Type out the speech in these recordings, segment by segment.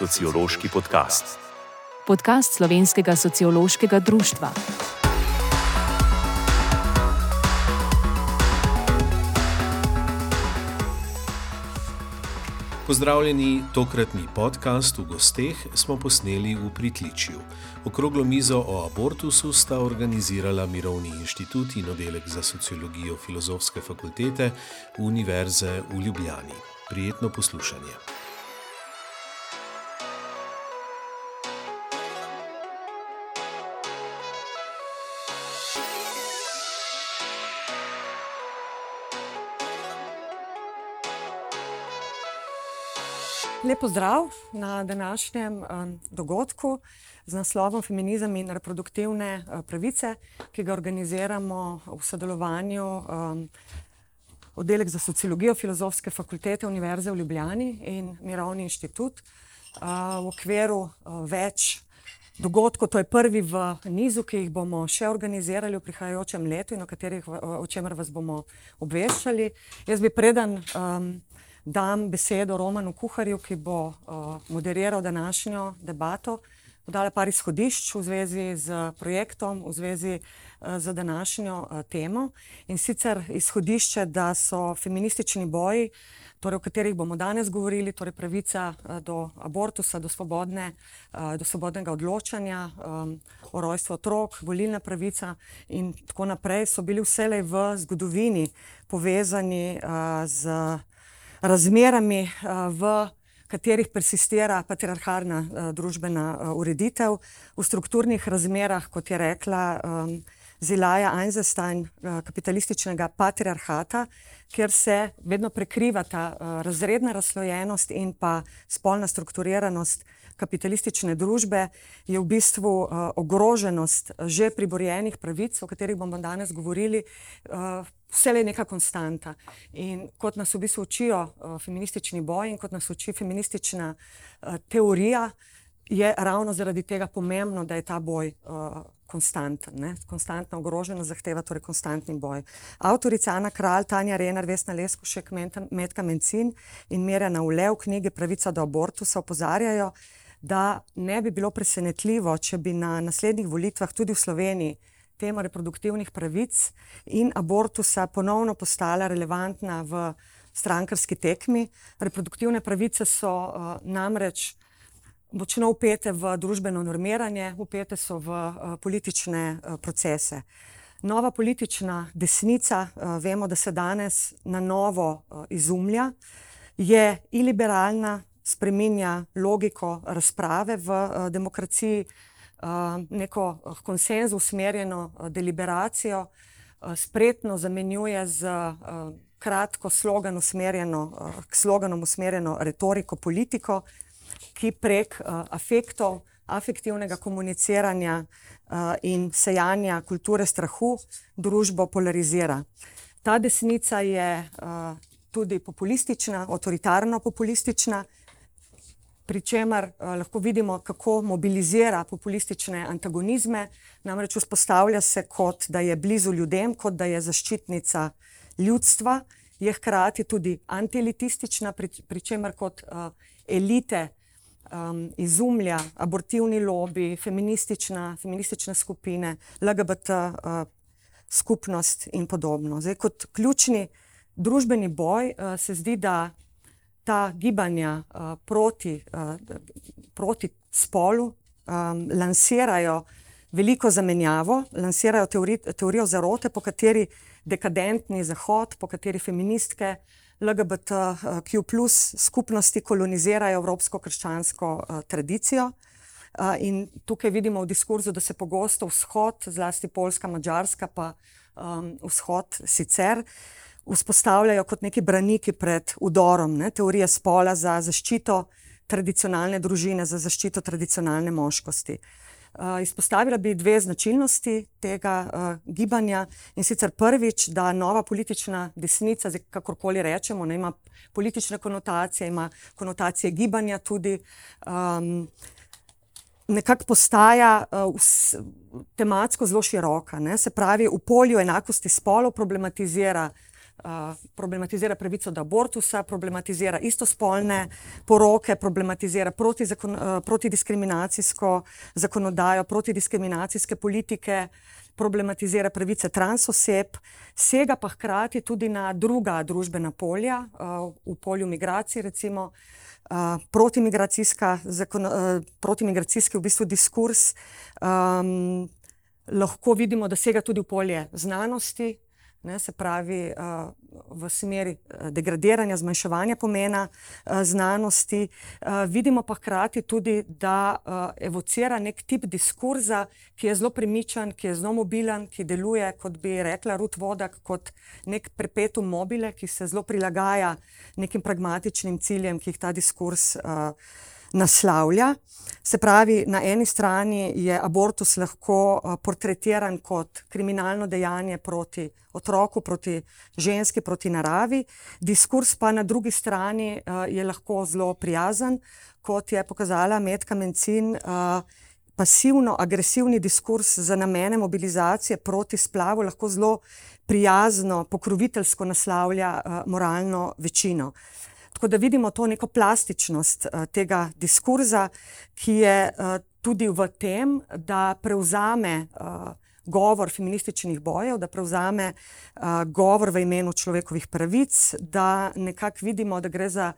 sociološki podcast. Podcast Slovenskega sociološkega društva. Pozdravljeni, tokratni podcast v gosteh smo posneli v Pritličju. Okroglo mizo o abortusu sta organizirala Mirovni inštitut in oddelek za sociologijo Filozofske fakultete Univerze v Ljubljani. Prijetno poslušanje. Lepo zdrav na današnjem um, dogodku z naslovom Feminizem in reproduktivne uh, pravice, ki ga organiziramo v sodelovanju um, oddelek za sociologijo Filozofske fakultete Univerze v Ljubljani in Mirovni inštitut uh, v okviru uh, več dogodkov. To je prvi v nizu, ki jih bomo še organizirali v prihajajočem letu in o, katerih, o čemer vas bomo obveščali. Jaz bi preden. Um, dam besedo Romanu Kuharju, ki bo uh, moderiral današnjo debato, podala par izhodišč v zvezi z projektom, v zvezi uh, z današnjo uh, temo. In sicer izhodišče, da so feministični boji, torej o katerih bomo danes govorili, torej pravica uh, do abortusa, do, svobodne, uh, do svobodnega odločanja, um, o rojstvu otrok, volilna pravica in tako naprej, so bili vselej v zgodovini povezani uh, z razmerami, eh, v katerih persistira patriarhalna eh, družbena eh, ureditev, v strukturnih razmerah, kot je rekla Zilaja Einstein, kapitalističnega patriarhata, kjer se vedno prekrivata razredna razslojenost in pa spolna strukturiranost kapitalistične družbe, je v bistvu ogroženost že priborjenih pravic, o katerih bomo danes govorili, vse je neka konstanta. In kot nas v bistvu učijo feministični boj in kot nas uči feministična teorija, je ravno zaradi tega pomembno, da je ta boj konstanten. Ne? Konstantna ogroženost zahteva torej konstantni boj. Avtorica Ana Kralj, Tanja Renar, Vesna Leskušek, Metka Mencin in Mirjana Ule v knjigi Pravica do abortusa opozarjajo, da ne bi bilo presenetljivo, če bi na naslednjih volitvah tudi v Sloveniji tema reproduktivnih pravic in abortusa ponovno postala relevantna v strankarski tekmi. Reproduktivne pravice so uh, namreč močno upete v družbeno normiranje, upete so v uh, politične uh, procese. Nova politična desnica, uh, vemo, da se danes na novo uh, izumlja, je iliberalna, spreminja logiko razprave v uh, demokraciji, neko konsenzu usmerjeno deliberacijo, spretno zamenjuje z kratko slogan usmerjeno, k sloganom usmerjeno retoriko politiko, ki prek afektov, afektivnega komuniciranja in sejanja kulture strahu družbo polarizira. Ta desnica je tudi populistična, avtoritarno populistična, pri čemer uh, lahko vidimo, kako mobilizira populistične antagonizme, namreč vzpostavlja se kot da je blizu ljudem, kot da je zaščitnica ljudstva, je hkrati tudi antielitistična, pri, pri čemer kot uh, elite um, izumlja abortivni lobby, feministična, feministične skupine, LGBT uh, skupnost in podobno. Zdaj, kot ključni družbeni boj uh, se zdi, da ta gibanja uh, proti, uh, proti spolu um, lansirajo veliko zamenjavo, lansirajo teori, teorijo zarote, po kateri dekadentni Zahod, po kateri feministke LGBTQ plus skupnosti kolonizirajo evropsko krščansko uh, tradicijo. Uh, in tukaj vidimo v diskurzu, da se pogosto vzhod, zlasti Poljska, Mačarska, pa um, vzhod sicer vzpostavljajo kot neki braniki pred udorom ne, teorije spola za zaščito tradicionalne družine, za zaščito tradicionalne moškosti. Uh, izpostavila bi dve značilnosti tega uh, gibanja in sicer prvič, da nova politična desnica, kakorkoli rečemo, ne, ima politične konotacije, ima konotacije gibanja tudi. Um, Nekako postaja uh, vs, tematsko zelo široka, ne? se pravi, v polju enakosti spolov problematizira uh, problematizira pravico do abortusa, problematizira istospolne poroke, problematizira proti zakon, protidiskriminacijsko zakonodajo, protidiskriminacijske politike, problematizira pravice transoseb, sega pa hkrati tudi na druga družbena polja, v polju migracij recimo. Protimigracijska, protimigracijski v bistvu diskurs, um, lahko vidimo, da sega tudi v polje znanosti, ne, se pravi, v smeri degradiranja, zmanjševanja pomena znanosti. Vidimo pa hkrati tudi, da evocira neki tip diskurza, ki je zelo premičen, ki je zelo mobilen, ki deluje, kot bi rekla Ruth Wodak, kot neki perpetuum mobile, ki se zelo prilagaja nekim pragmatičnim ciljem, ki jih ta diskurz naslavlja. Se pravi, na eni strani je abortus lahko portretiran kot kriminalno dejanje proti otroku, proti ženski, proti naravi, diskurz pa na drugi strani je lahko zelo prijazen, kot je pokazala Metka Mencin, pasivno-agresivni diskurz z namenom mobilizacije proti splavu lahko zelo prijazno, pokroviteljsko naslavlja moralno večino. Tako da vidimo to neko plastičnost tega diskurza, ki je tudi v tem, da prevzame govor feminističnih bojev, da prevzame govor v imenu človekovih pravic, da nekako vidimo, da gre za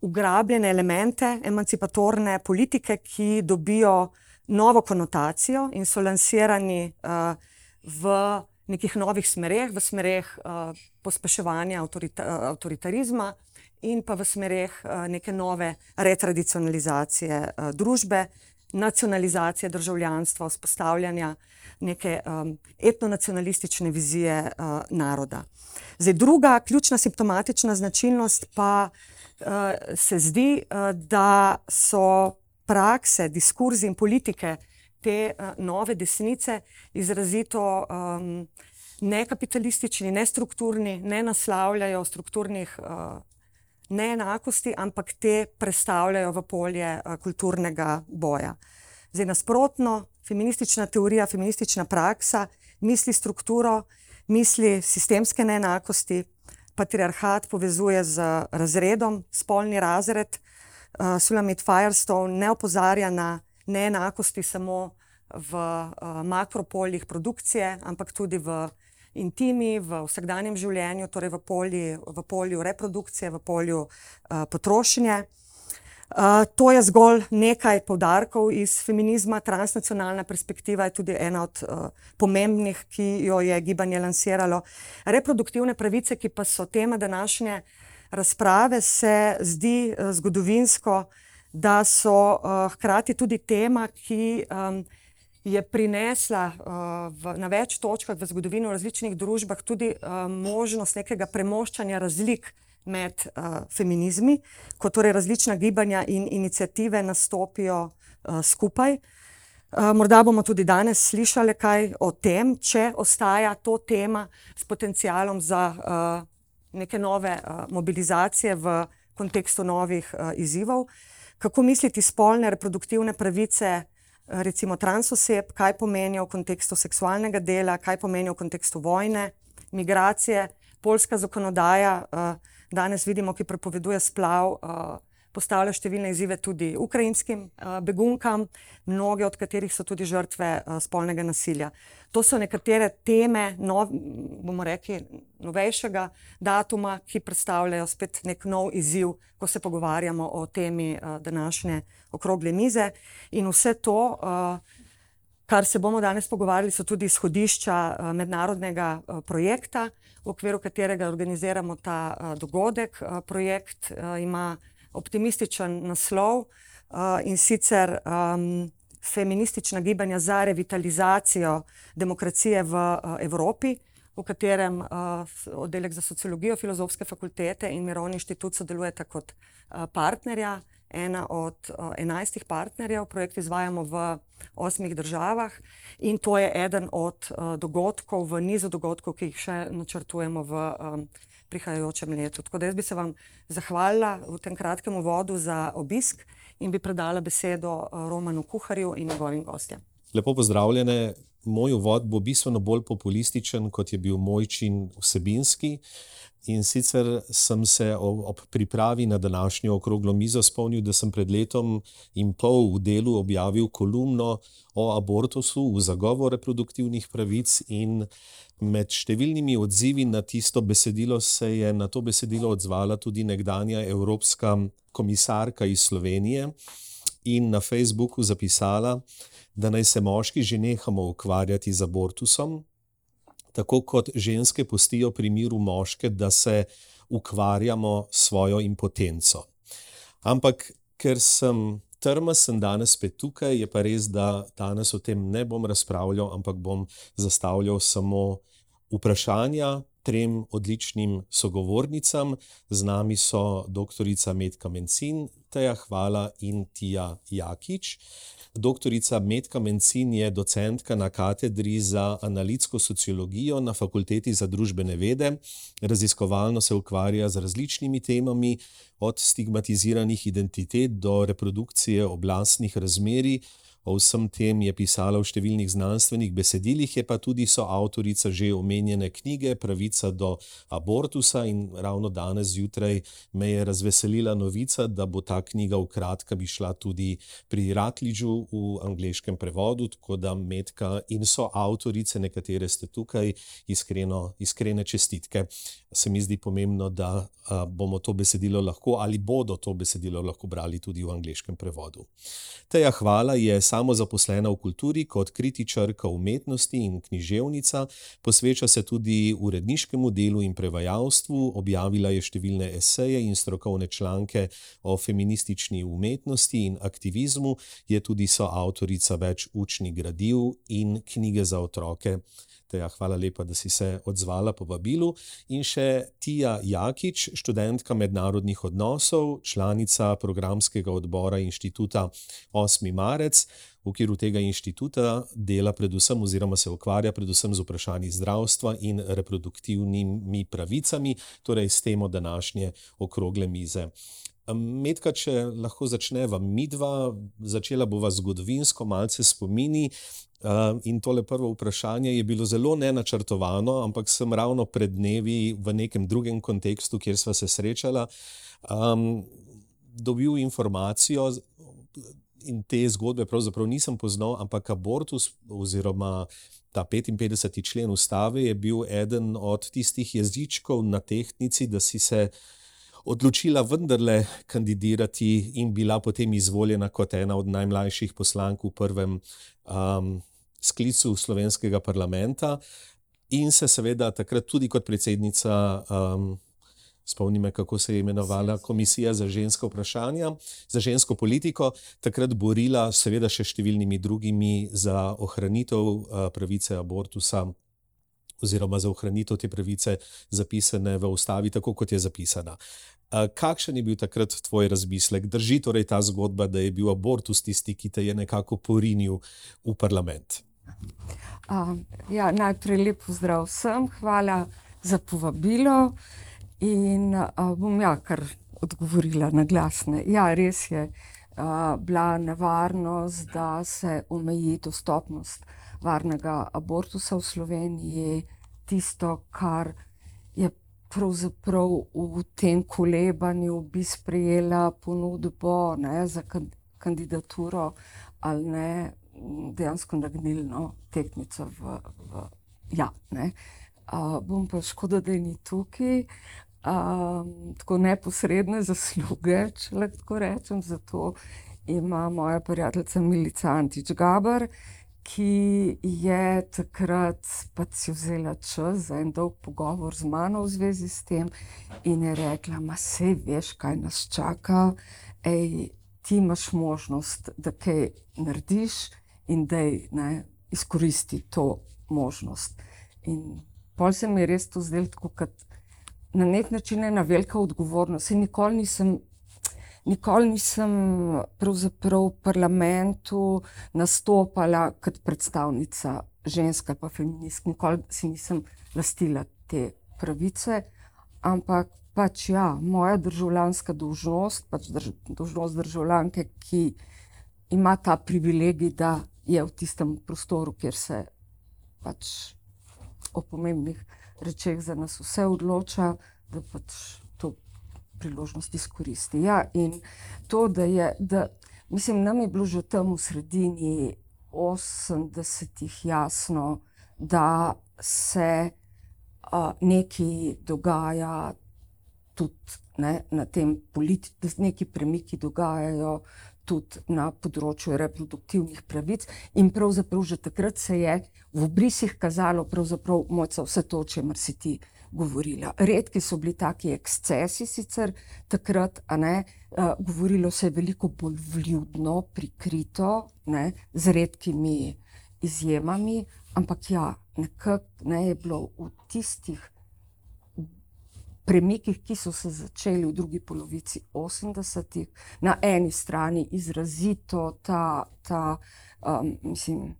ugrabljene elemente emancipatorne politike, ki dobijo novo konotacijo in so lansirani v nekih novih smereh, v smereh pospeševanja avtoritarizma in pa v smereh neke nove retradicionalizacije družbe, nacionalizacije državljanstva, vzpostavljanja neke etnonacionalistične vizije naroda. Zdaj druga ključna simptomatična značilnost pa se zdi, da so prakse, diskurzi in politike te nove desnice izrazito nekapitalistični, nestrukturni, ne naslavljajo strukturnih neenakosti, ampak te prestavljajo v polje kulturnega boja. Zdaj nasprotno, feministična teorija, feministična praksa misli strukturo, misli sistemske neenakosti, patriarhat povezuje z razredom, spolni razred. Shulamit Firestone ne opozarja na neenakosti samo v makropoljih produkcije, ampak tudi v intimi, v vsakdanjem življenju, torej v polju, v polju reprodukcije, v polju potrošnje. To je zgolj nekaj poudarkov iz feminizma, transnacionalna perspektiva je tudi ena od pomembnih, ki jo je gibanje lansiralo. Reproduktivne pravice, ki pa so tema današnje razprave, se zdi zgodovinsko, da so hkrati tudi tema, ki je prinesla v na več točkah v zgodovini v različnih družbah tudi možnost nekega premoščanja razlik med feminizmi, ko torej različna gibanja in iniciative nastopijo skupaj. Morda bomo tudi danes slišali kaj o tem, če ostaja to tema s potencialom za neke nove mobilizacije v kontekstu novih izzivov. Kako misliti spolne reproduktivne pravice recimo trans oseb, kaj pomenijo v kontekstu seksualnega dela, kaj pomenijo v kontekstu vojne, migracije, poljska zakonodaja, danes vidimo, ki prepoveduje splav, postavlja številne izzive tudi ukrajinskim begunkam, mnoge od katerih so tudi žrtve spolnega nasilja. To so nekatere teme bomo rekli, novejšega datuma, ki predstavljajo spet neki nov izziv, ko se pogovarjamo o temi današnje okrogle mize. In vse to, kar se bomo danes pogovarjali, so tudi izhodišča mednarodnega projekta, v okviru katerega organiziramo ta dogodek. Projekt ima optimističen naslov, in sicer Feministična gibanja za revitalizacijo demokracije v Evropi, v katerem oddelek za sociologijo Filozofske fakultete in Mirovni inštitut sodelujeta kot partnerja, ena od enajstih partnerjev. Projekt izvajamo v osmih državah in to je eden od dogodkov v nizu dogodkov, ki jih še načrtujemo v prihajajočem letu. Tako da jaz bi se vam zahvalila v tem kratkem uvodu za obisk in bi predala besedo Romanu Kuharju in njegovim gostjem. Lepo pozdravljene. Moj uvod bo bistveno bolj populističen, kot je bil moj čin vsebinski. In sicer sem se ob pripravi na današnjo okroglo mizo spomnil, da sem pred letom in pol v delu objavil kolumno o abortusu v zagovor reproduktivnih pravic in med številnimi odzivi na tisto besedilo se je na to besedilo odzvala tudi nekdanja evropska komisarka iz Slovenije in na Facebooku zapisala, da naj se moški že nehamo ukvarjati z abortusom, tako kot ženske pustijo pri miru moške, da se ukvarjamo s svojo impotenco. Ampak ker sem trma, sem danes spet tukaj, je pa res, da danes o tem ne bom razpravljal, ampak bom zastavljal samo vprašanja trem odličnim sogovornicam. Z nami so dr. Metka Mencin, Teja Hvala in Tija Jakič. Doktorica Metka Mencin je docentka na katedri za analitsko sociologijo na Fakulteti za družbene vede. Raziskovalno se ukvarja z različnimi temami, od stigmatiziranih identitet do reprodukcije oblastnih razmerij, O vsem tem je pisala v številnih znanstvenih besedilih, je pa tudi soavtorica že omenjene knjige Pravica do abortusa in ravno danes zjutraj me je razveselila novica, da bo ta knjiga v kratkem išla tudi pri Ratliđu v angliškem prevodu, tako da Metka in soavtorice, nekatere ste tukaj, iskreno, iskrene čestitke. Se mi zdi pomembno, da bomo to besedilo lahko ali bodo to besedilo lahko brali tudi v angliškem prevodu. Teja hvala je samo zaposlena v kulturi kot kritičarka umetnosti in književnica, posveča se tudi uredniškemu delu in prevajalstvu, objavila je številne eseje in strokovne članke o feministični umetnosti in aktivizmu, je tudi soavtorica več učnih gradiv in knjige za otroke. Teja, hvala lepa, da si se odzvala po vabilu. In še Tija Jakič, študentka mednarodnih odnosov, članica programskega odbora inštituta 8. marec. V okviru tega inštituta dela predvsem oziroma se ukvarja predvsem z vprašanji zdravstva in reproduktivnimi pravicami, torej s temo današnje okrogle mize. Medka, če lahko začneva midva, začela bova zgodovinsko, malce spomini. In tole prvo vprašanje je bilo zelo nenačrtovano, ampak sem ravno pred dnevi v nekem drugem kontekstu, kjer sva se srečala, um, dobil informacijo. In te zgodbe pravzaprav nisem poznal, ampak abortus oziroma ta 55. člen ustave je bil eden od tistih jezičkov na tehtnici, da si se odločila vendarle kandidirati in bila potem izvoljena kot ena od najmlajših poslank v prvem um, sklicu slovenskega parlamenta in se seveda takrat tudi kot predsednica, um, spomnim, kako se je imenovala Komisija za žensko vprašanje, za žensko politiko, takrat borila, seveda še številnimi drugimi, za ohranitev uh, pravice abortusa. Oziroma, za ohranitev te pravice, zapisane v ustavi, tako kot je zapisana. Kakšen je bil takrat tvoj razmislek? Drži torej ta zgodba, da je bil abortus tisti, ki te je nekako porinil v parlament? Uh, ja, najprej lepo zdrav vsem, hvala za povabilo. In uh, bom ja kar odgovorila na glasne. Ja, res je uh, bila nevarnost, da se omeji dostopnost varnega abortusa v Sloveniji, tisto, kar je pravzaprav v tem kolebanju, bi sprejela ponudbo ne, za kandidaturo ali ne dejansko nagnilno tehnico. V, v, ja, uh, bom pa škoda, da ni tukaj. Um, tako neposredne zasluge, če lahko rečem, zato ima moja prijateljica Milica Antič Gabar, ki je takrat pač vzela čas za en dolg pogovor z mano v zvezi s tem in je rekla: Ma se veš, kaj nas čaka, ej, ti imaš možnost, da kaj narediš in da je izkoristi to možnost. In pol se mi je res to zdelo tako, kot na nek način ena velika odgovornost. Nikoli nisem. Nikoli nisem v parlamentu nastopala kot predstavnica ženska, pa feministka, nikoli si nisem lastila te pravice, ampak pač ja, moja državljanska dolžnost, pač drž, dolžnost državljanke, ki ima ta privilegij, da je v tistem prostoru, kjer se pač o pomembnih rečeh za nas vse odloča, da pač priložnost izkoristi. Ja, in to, da je, da, mislim, nam je bilo že tam v sredini 80-ih jasno, da se uh, nekaj dogaja tudi ne, na tem političnem, da se neki premiki dogajajo tudi na področju reproduktivnih pravic. In pravzaprav že takrat se je v obrisih kazalo, pravzaprav mojca vse to, o čemer si ti govorila. Redki so bili taki ekscesi sicer takrat, a ne, uh, govorilo se je veliko bolj vljudno, prikrito, ne, z redkimi izjemami, ampak ja, nekako ne, je bilo v tistih premikih, ki so se začeli v drugi polovici 80-ih, na eni strani izrazito ta, ta um, mislim,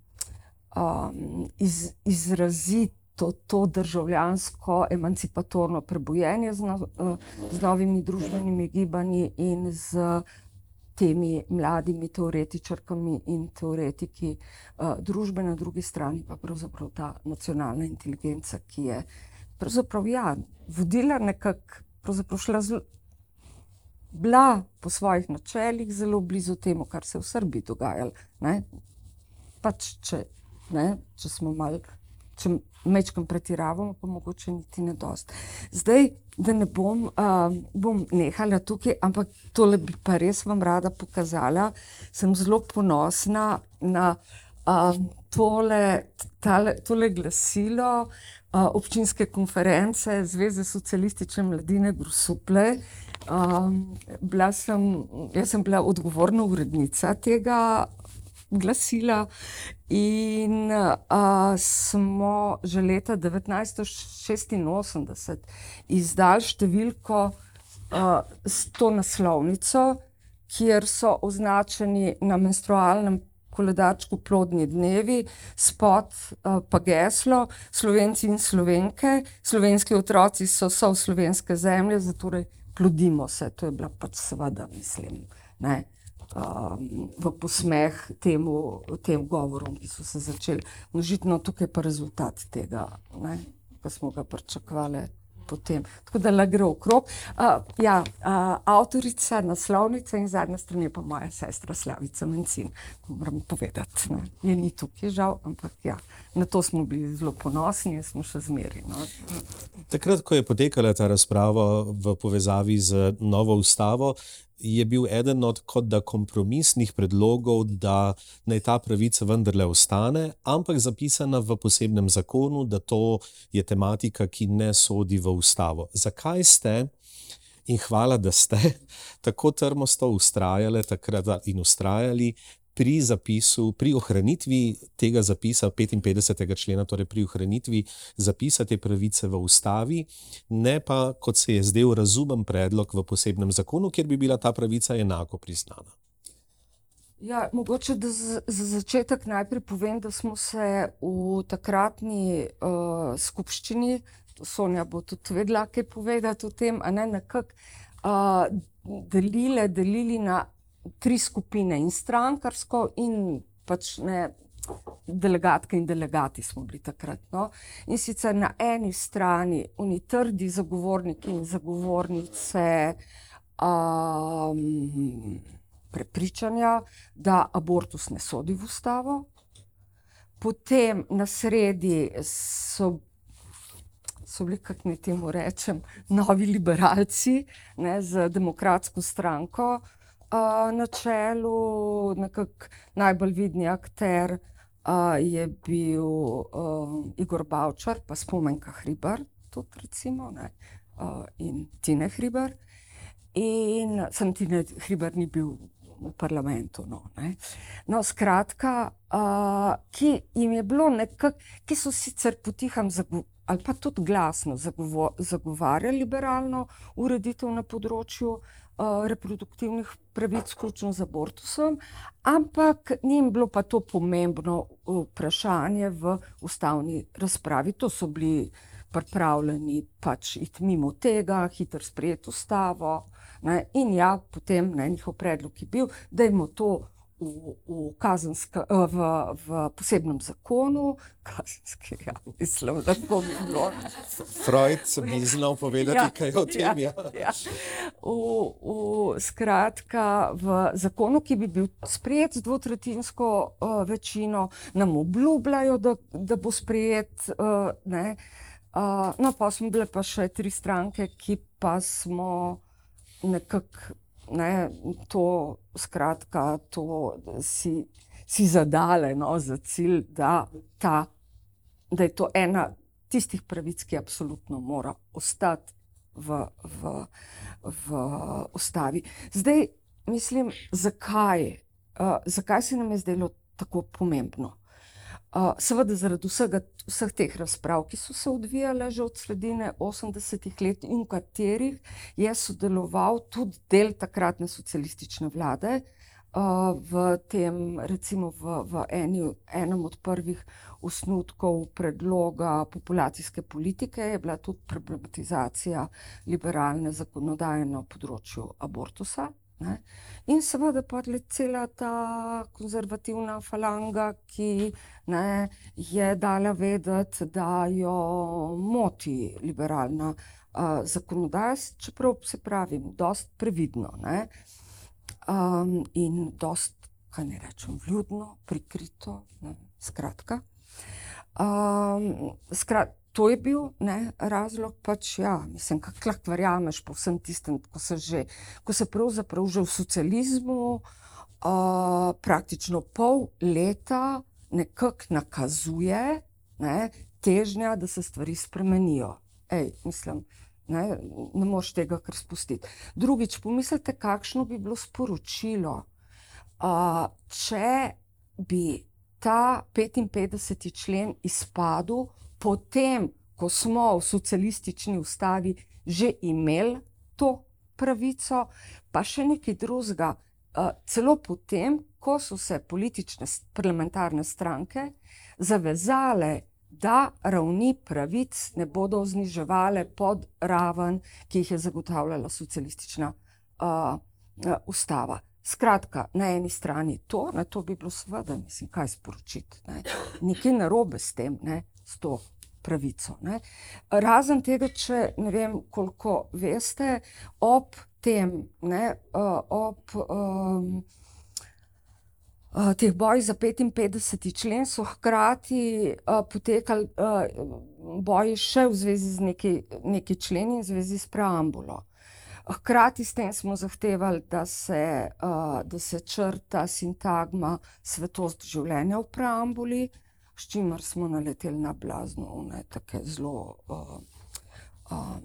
um, iz, izrazito to državljansko, emancipatorno prebojenje z, no, z novimi družbenimi gibanji in z temi mladimi teoretičarkami in teoretiki uh, družbe, na drugi strani pa pravzaprav ta nacionalna inteligenca, ki je pravzaprav ja, vodila nekako, pravzaprav šla zelo, bila po svojih načelih zelo blizu temu, kar se je v Srbiji dogajalo. Pač, če, ne, če smo malo, če mečkam pretiravamo, pa mogoče niti ne dost. Zdaj, da ne bom, uh, bom nehala tukaj, ampak tole bi pa res vam rada pokazala. Sem zelo ponosna na uh, tole, tale, tole glasilo, občinske konference Zveze socialistične mladine Grusuple. Um, bila sem, jaz sem bila odgovorna urednica tega glasila in uh, smo že leta 1986 izdali številko s to naslovnico, kjer so označeni na menstrualnem koledarčku Plodni dnevi, spod uh, pa geslo Slovenci in Slovenke, slovenski otroci so so v slovenske zemlje, zato plodimo se. To je bila pač seveda, mislim, ne, v posmeh temu, tem govorom, ki so se začeli no tukaj pa rezultat tega, pa smo ga pričakovali potem. Tako da le gre okrog. Uh, ja, uh, avtorica, naslovnica in zadnja stran je pa moja sestra Slavica Mencin. Moram povedati, ne. je ni tukaj žal, ampak ja, na to smo bili zelo ponosni in smo še zmeri. No. Takrat, ko je potekala ta razprava v povezavi z novo ustavo, je bil eden od kot da kompromisnih predlogov, da naj ta pravica vendarle ostane, ampak zapisana v posebnem zakonu, da to je tematika, ki ne sodi v ustavo. Zakaj ste? In hvala, da ste tako trmosto ustrajali takrat in ustrajali pri zapisu, pri ohranitvi tega zapisa 55. člena, torej pri ohranitvi zapisa te pravice v ustavi, ne pa, kot se je zdel razumen predlog v posebnem zakonu, kjer bi bila ta pravica enako priznana. Ja, mogoče, da za začetek najprej povem, da smo se v takratni uh, skupščini, Sonja bo tudi vedela, kaj povedati o tem, a ne nekako uh, delili, delili na tri skupine, in strankarsko, in pač ne. Delegatke in delegati smo bili takrat. No? In sicer na eni strani oni trdi zagovorniki in zagovornice um, prepričanja, da abortus ne sodi v ustavo, potem na sredi so, so bili, kako naj temu rečem, novi liberalci ne, z demokratsko stranko, uh, na čelu, nekako najbolj vidni akter uh, je bil uh, Igor Bavčar, pa spomenka Hribar, tudi recimo, ne, uh, in Tine Hribar. In sem Tine Hribar ni bil v parlamentu. No, no skratka, uh, ki jim je bilo nekako, ki so sicer potiham. Ali pa tudi glasno zagovarjali liberalno ureditev na področju uh, reproduktivnih pravic, vključno z abortusom, ampak njim bilo pa to pomembno vprašanje v ustavni razpravi. To so bili pripravljeni pač iti mimo tega, hitro sprejeti ustavo. Ne, in ja, potem ne, njihov predlog je bil, da jim to v, v, kazenska, eh, v, v posebnem zakonu, kazenski, ja, mislim, da bo bilo. Freud bi znal povedati ja, kaj o tem. Ja, ja. V, v, skratka, v zakonu, ki bi bil sprejet z dvotretinsko uh, večino, nam obljubljajo, da, da bo sprejet. Uh, ne, uh, no, pa smo bile pa še tri stranke, ki pa smo nekako ne, to, skratka, to si, si zadale no, za cilj, da, ta, da je to ena tistih pravic, ki absolutno mora ostati v, v, v ustavi. Zdaj, mislim, zakaj, uh, zakaj se nam je zdelo tako pomembno? Seveda zaradi vsega, vseh teh razprav, ki so se odvijale že od sredine 80-ih let in v katerih je sodeloval tudi del takratne socialistične vlade. V tem, recimo, v, v eni, enem od prvih osnutkov predloga populacijske politike je bila tudi problematizacija liberalne zakonodaje na področju abortusa. Ne? In seveda pa je cela ta konzervativna falanga, ki ne, je dala vedeti, da jo moti liberalna uh, zakonodaja, čeprav se pravi, dosta previdno um, in dosta, kaj ne rečem, vljudno, prikrito. Ne, skratka. Um, skrat, to je bil ne, razlog, pač ja, mislim, kako lahko verjameš po vsem tistem, ko se že, ko se pravzaprav že v socializmu uh, praktično pol leta nekako nakazuje ne, težnja, da se stvari spremenijo. Ej, mislim, ne, ne moš tega kar spustiti. Drugič, pomislite, kakšno bi bilo sporočilo, uh, če bi ta 55. člen izpadel potem, ko smo v socialistični ustavi že imeli to pravico, pa še nekaj drugega. Uh, celo potem, ko so se politične parlamentarne stranke zavezale, da ravni pravic ne bodo zniževale pod raven, ki jih je zagotavljala socialistična uh, uh, ustava. Skratka, na eni strani to, na to bi bilo seveda, mislim, kaj sporočiti. Ne? Nekaj narobe s tem, ne? S to pravico. Ne? Razen tega, če ne vem, koliko veste, ob tem, ne, uh, ob um, teh bojih za 55. člen, so hkrati uh, potekali uh, boji še v zvezi z neki, neki členi, v zvezi s preambulo. Hkrati s tem smo zahtevali, da se, uh, da se črta sintagma svetost življenja v preambuli, s čimer smo naleteli na blazno, ne, tako zelo, uh, um,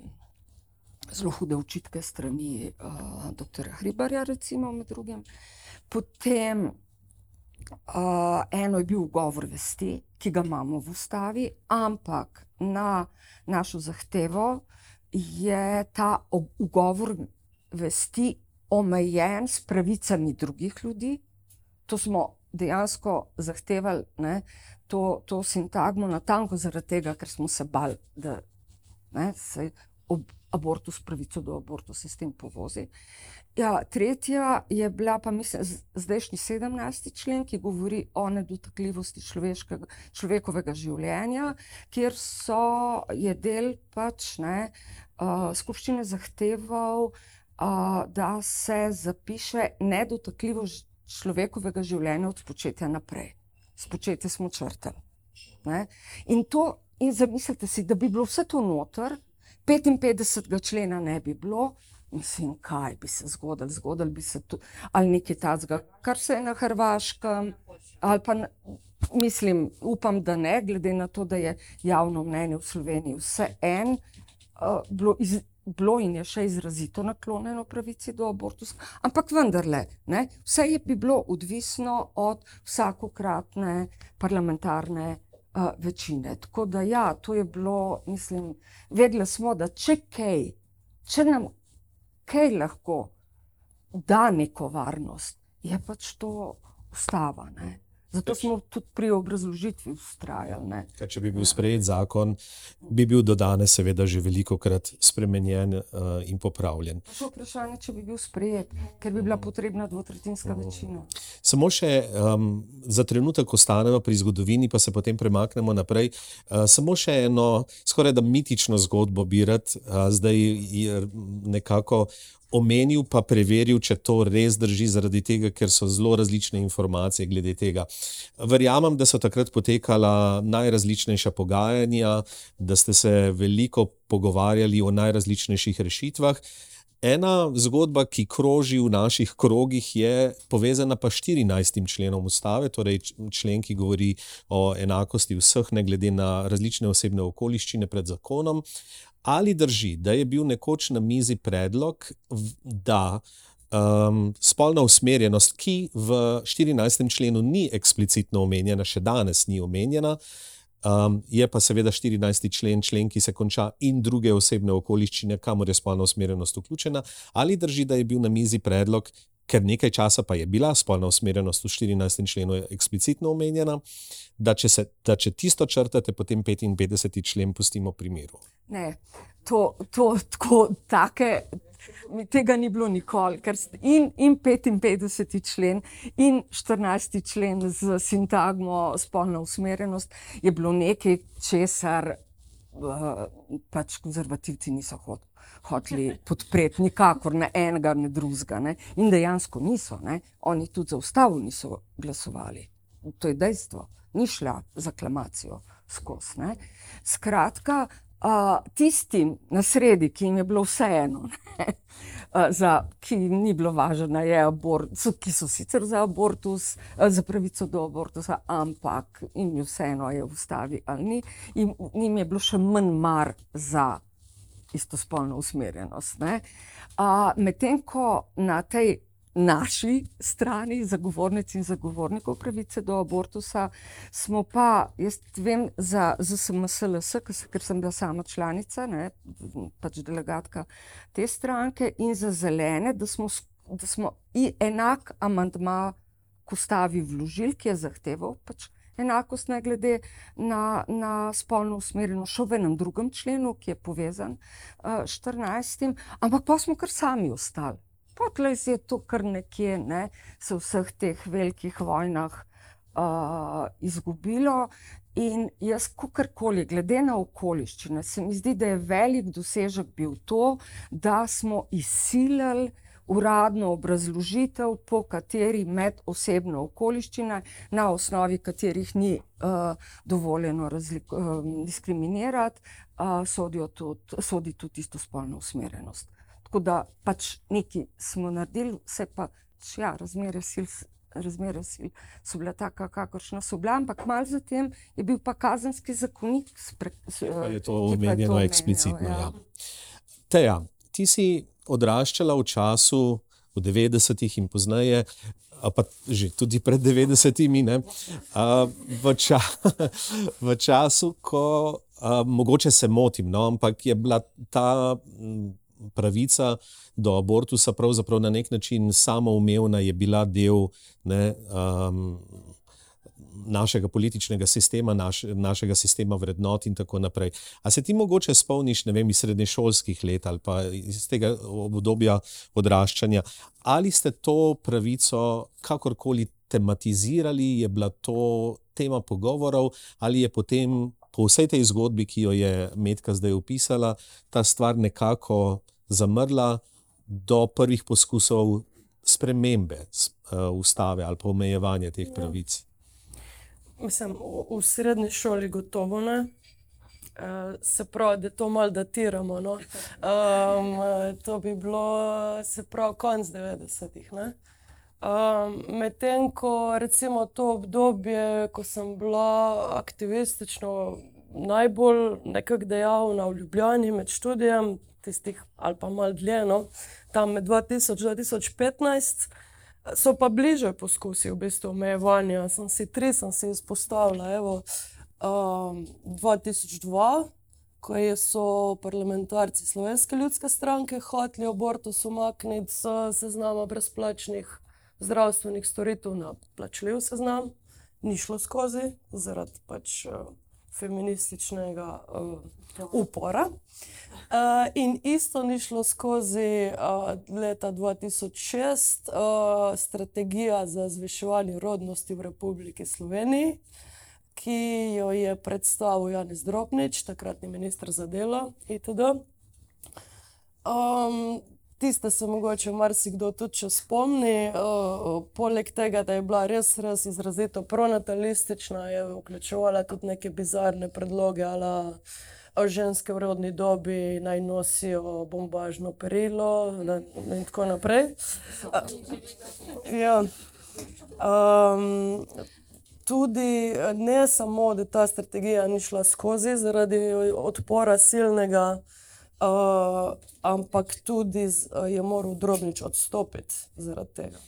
zelo hude učitke strani uh, dr. Hribarja, recimo med drugim. Potem uh, eno je bil govor vesti, ki ga imamo v ustavi, ampak na našo zahtevo je ta ugovor vesti omejen s pravicami drugih ljudi. To smo dejansko zahtevali, ne, to, to sintagmo na tanko zaradi tega, ker smo se bali, da ne, se ob abortus, pravico do abortusa s tem povozi. Ja, tretja je bila pa, mislim, zdajšnji 17. člen, ki govori o nedotakljivosti človekovega življenja, kjer so je del pač ne, uh, skupščine zahteval, uh, da se zapiše nedotakljivost človekovega življenja od spočetja naprej. Spočetje smo črtali. Ne? In to, in zamislite si, da bi bilo vse to noter, 55. člena ne bi bilo, mislim, kaj bi se zgodilo, zgodilo bi se tu, ali nekaj tacga, kar se je na Hrvaškem, ali pa, mislim, upam, da ne, glede na to, da je javno mnenje v Sloveniji vse en, uh, bilo iz, bilo in je še izrazito naklonjeno pravici do abortusa, ampak vendarle, ne, vse je bi bilo odvisno od vsakokratne parlamentarne uh, večine. Tako da, ja, to je bilo, mislim, vedeli smo, da če kaj, če nam kaj lahko da neko varnost, je pač to ustava. Ne. Zato smo tudi pri obrazložitvi ustrajali. Kaj, če bi bil sprejet zakon, bi bil do danes, seveda, že veliko krat spremenjen uh, in popravljen. Še vprašanje, če bi bil sprejet, ker bi bila potrebna dvotretjinska večina. Samo še um, za trenutek ostanemo pri zgodovini, pa se potem premaknemo naprej. Uh, samo še eno, skoraj da mitično zgodbo bi rad uh, zdaj nekako omenil, pa preveril, če to res drži, zaradi tega, ker so zelo različne informacije glede tega. Verjamem, da so takrat potekala najrazličnejša pogajanja, da ste se veliko pogovarjali o najrazličnejših rešitvah. Ena zgodba, ki kroži v naših krogih, je povezana pa s 14. členom ustave, torej člen, ki govori o enakosti vseh, ne glede na različne osebne okoliščine pred zakonom. Ali drži, da je bil nekoč na mizi predlog, da um, spolna usmerjenost, ki v 14. členu ni eksplicitno omenjena, še danes ni omenjena, um, je pa seveda 14. člen, člen, ki se konča in druge osebne okoliščine, kamor je spolna usmerjenost vključena. Ali drži, da je bil na mizi predlog, ker nekaj časa pa je bila spolna usmerjenost v 14. členu eksplicitno omenjena, da če, se, da če tisto črtate, potem 55. člen pustimo pri miru. Ne, to, to tako, take, tega ni bilo nikoli. In, in 55. člen, in 14. člen z sintagmo spolna usmerjenost je bilo nekaj, česar uh, pač konzervativci niso hoteli hoteli podpreti, nikakor ne enega, ne drugega. Ne. In dejansko niso, ne. oni tudi za ustavo niso glasovali. To je dejstvo, ni šla za aklamacijo skozi. Skratka, uh, tistim na sredi, ki jim je bilo vseeno. Za, ki jim ni bilo važno, je abortus, ki so sicer za abortus, za pravico do abortusa, ampak jim je vseeno, je v ustavi ali ni. In jim je bilo še manj mar za istospolno usmerjenost. Medtem ko na tej naši strani, zagovornici in zagovornikov pravice do abortusa, smo pa, jaz vem, za ZSMSLS, ker sem bila sama članica, ne, pač delegatka te stranke, in za zelene, da smo, da smo enak amantma k ustavi vložili, ki je zahteval pač enakost, ne glede na, na spolno usmerjenost, še v enem drugem členu, ki je povezan uh, s 14. Ampak pa smo kar sami ostali. Potlej je to kar nekje, ne, se v vseh teh velikih vojnah uh, izgubilo. In jaz, kakorkoli, glede na okoliščine, se mi zdi, da je velik dosežek bil to, da smo izsilili uradno obrazložitev, po kateri med osebno okoliščine, na osnovi katerih ni uh, dovoljeno razlik, uh, diskriminirati, uh, sodi tudi istospolno usmerjenost. Tako da pač nekaj smo naredili, vse pa ja, razmere sil. Razmere so bile tako, kakršne so bile, ampak malo zatem je bil pa kazenski zakonik. Spre, s, je to omenjeno eksplicitno. Ja. Ja. Teja, ti si odraščala v času, v 90-ih in pozneje, pa že tudi pred 90-imi, v, ča, v času, ko a, mogoče se motim, no, ampak je bila ta pravica do abortusa pravzaprav na nek način samoumevna, je bila del. Ne, um, našega političnega sistema, naš, našega sistema vrednot in tako naprej. A se ti mogoče spomniš, ne vem, iz srednješolskih let ali pa iz tega obdobja odraščanja, ali ste to pravico kakorkoli tematizirali, je bila to tema pogovorov ali je potem po vsej tej zgodbi, ki jo je Medka zdaj opisala, ta stvar nekako zamrla do prvih poskusov spremembe uh, ustave ali pa omejevanja teh pravic. Ja. Mislim, v, v srednji šoli gotovo ne. Uh, se pravi, da to malo datiramo. No? Um, to bi bilo, se pravi, konc 90-ih. Um, Medtem ko recimo to obdobje, ko sem bila aktivistično najbolj dejavna v Ljubljani med študijem, tistih ali pa malo dlje, no? tam med 2000-2015 so pa bliže poskusi v bistvu omejevanja. Sem si tri, sem si izpostavila. Evo, um, 2002, ko so parlamentarci Slovenske ljudske stranke hoteli abortus umakniti z seznama brezplačnih zdravstvenih storitev na plačljiv seznam. ni šlo skozi zaradi pač uh, feminističnega uh, upora. Uh, in isto ni šlo skozi uh, leta 2006, uh, strategija za zviševanje rodnosti v Republiki Sloveniji, ki jo je predstavil Janez Drobnič, takratni ministr za delo itd. Um, Tiste se mogoče marsikdo tudi še spomni. Uh, poleg tega, da je bila res, res izrazito pronatalistična, je vključevala tudi neke bizarne predloge, ali ženske v rodni dobi naj nosijo bombažno perilo na, in tako naprej. Uh, ja. um, tudi ne samo, da ta strategija ni šla skozi zaradi odpora silnega. Uh, ampak tudi z, uh, je moral drobnič odstopiti zaradi tega.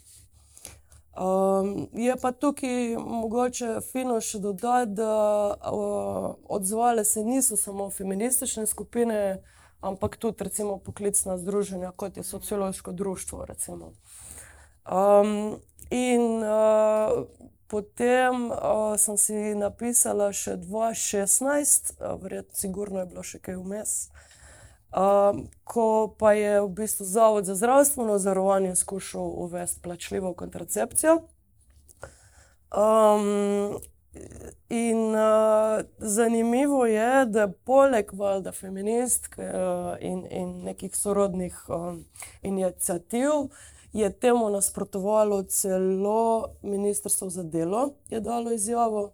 Um, je pa tukaj mogoče fino še dodati, da uh, odzvale se niso samo feministične skupine, ampak tudi recimo poklicna združenja, kot je sociološko društvo. Um, in uh, potem uh, sem si napisala še 2016, uh, verjetno, sigurno je bilo še kaj vmes. Um, ko pa je v bistvu Zavod za zdravstveno zavarovanje skušal uvesti plačljivo kontracepcijo. Um, in uh, zanimivo je, da poleg valjda feministk uh, in, in nekih sorodnih um, inicijativ je temu nasprotovalo celo Ministrstvo za delo, je dalo izjavo.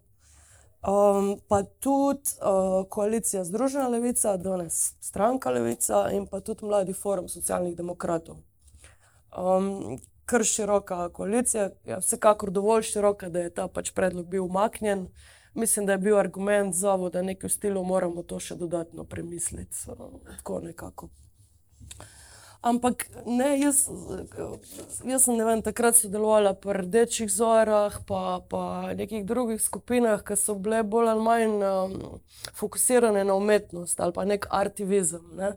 Um, pa tudi uh, koalicija Združena levica, danes stranka Levica in pa tudi mladi forum socialnih demokratov. Um, kar široka koalicija, ja, vsekakor dovolj široka, da je ta pač predlog bil umaknjen. Mislim, da je bil argument za to, da nekaj v stilu moramo to še dodatno premisliti. Tako nekako. Ampak ne, jaz, jaz sem ne vem, takrat sodelovala pri Rdečih zorah, pa, pa nekih drugih skupinah, ki so bile bolj ali manj um, fokusirane na umetnost ali pa nek artivizem. Ne?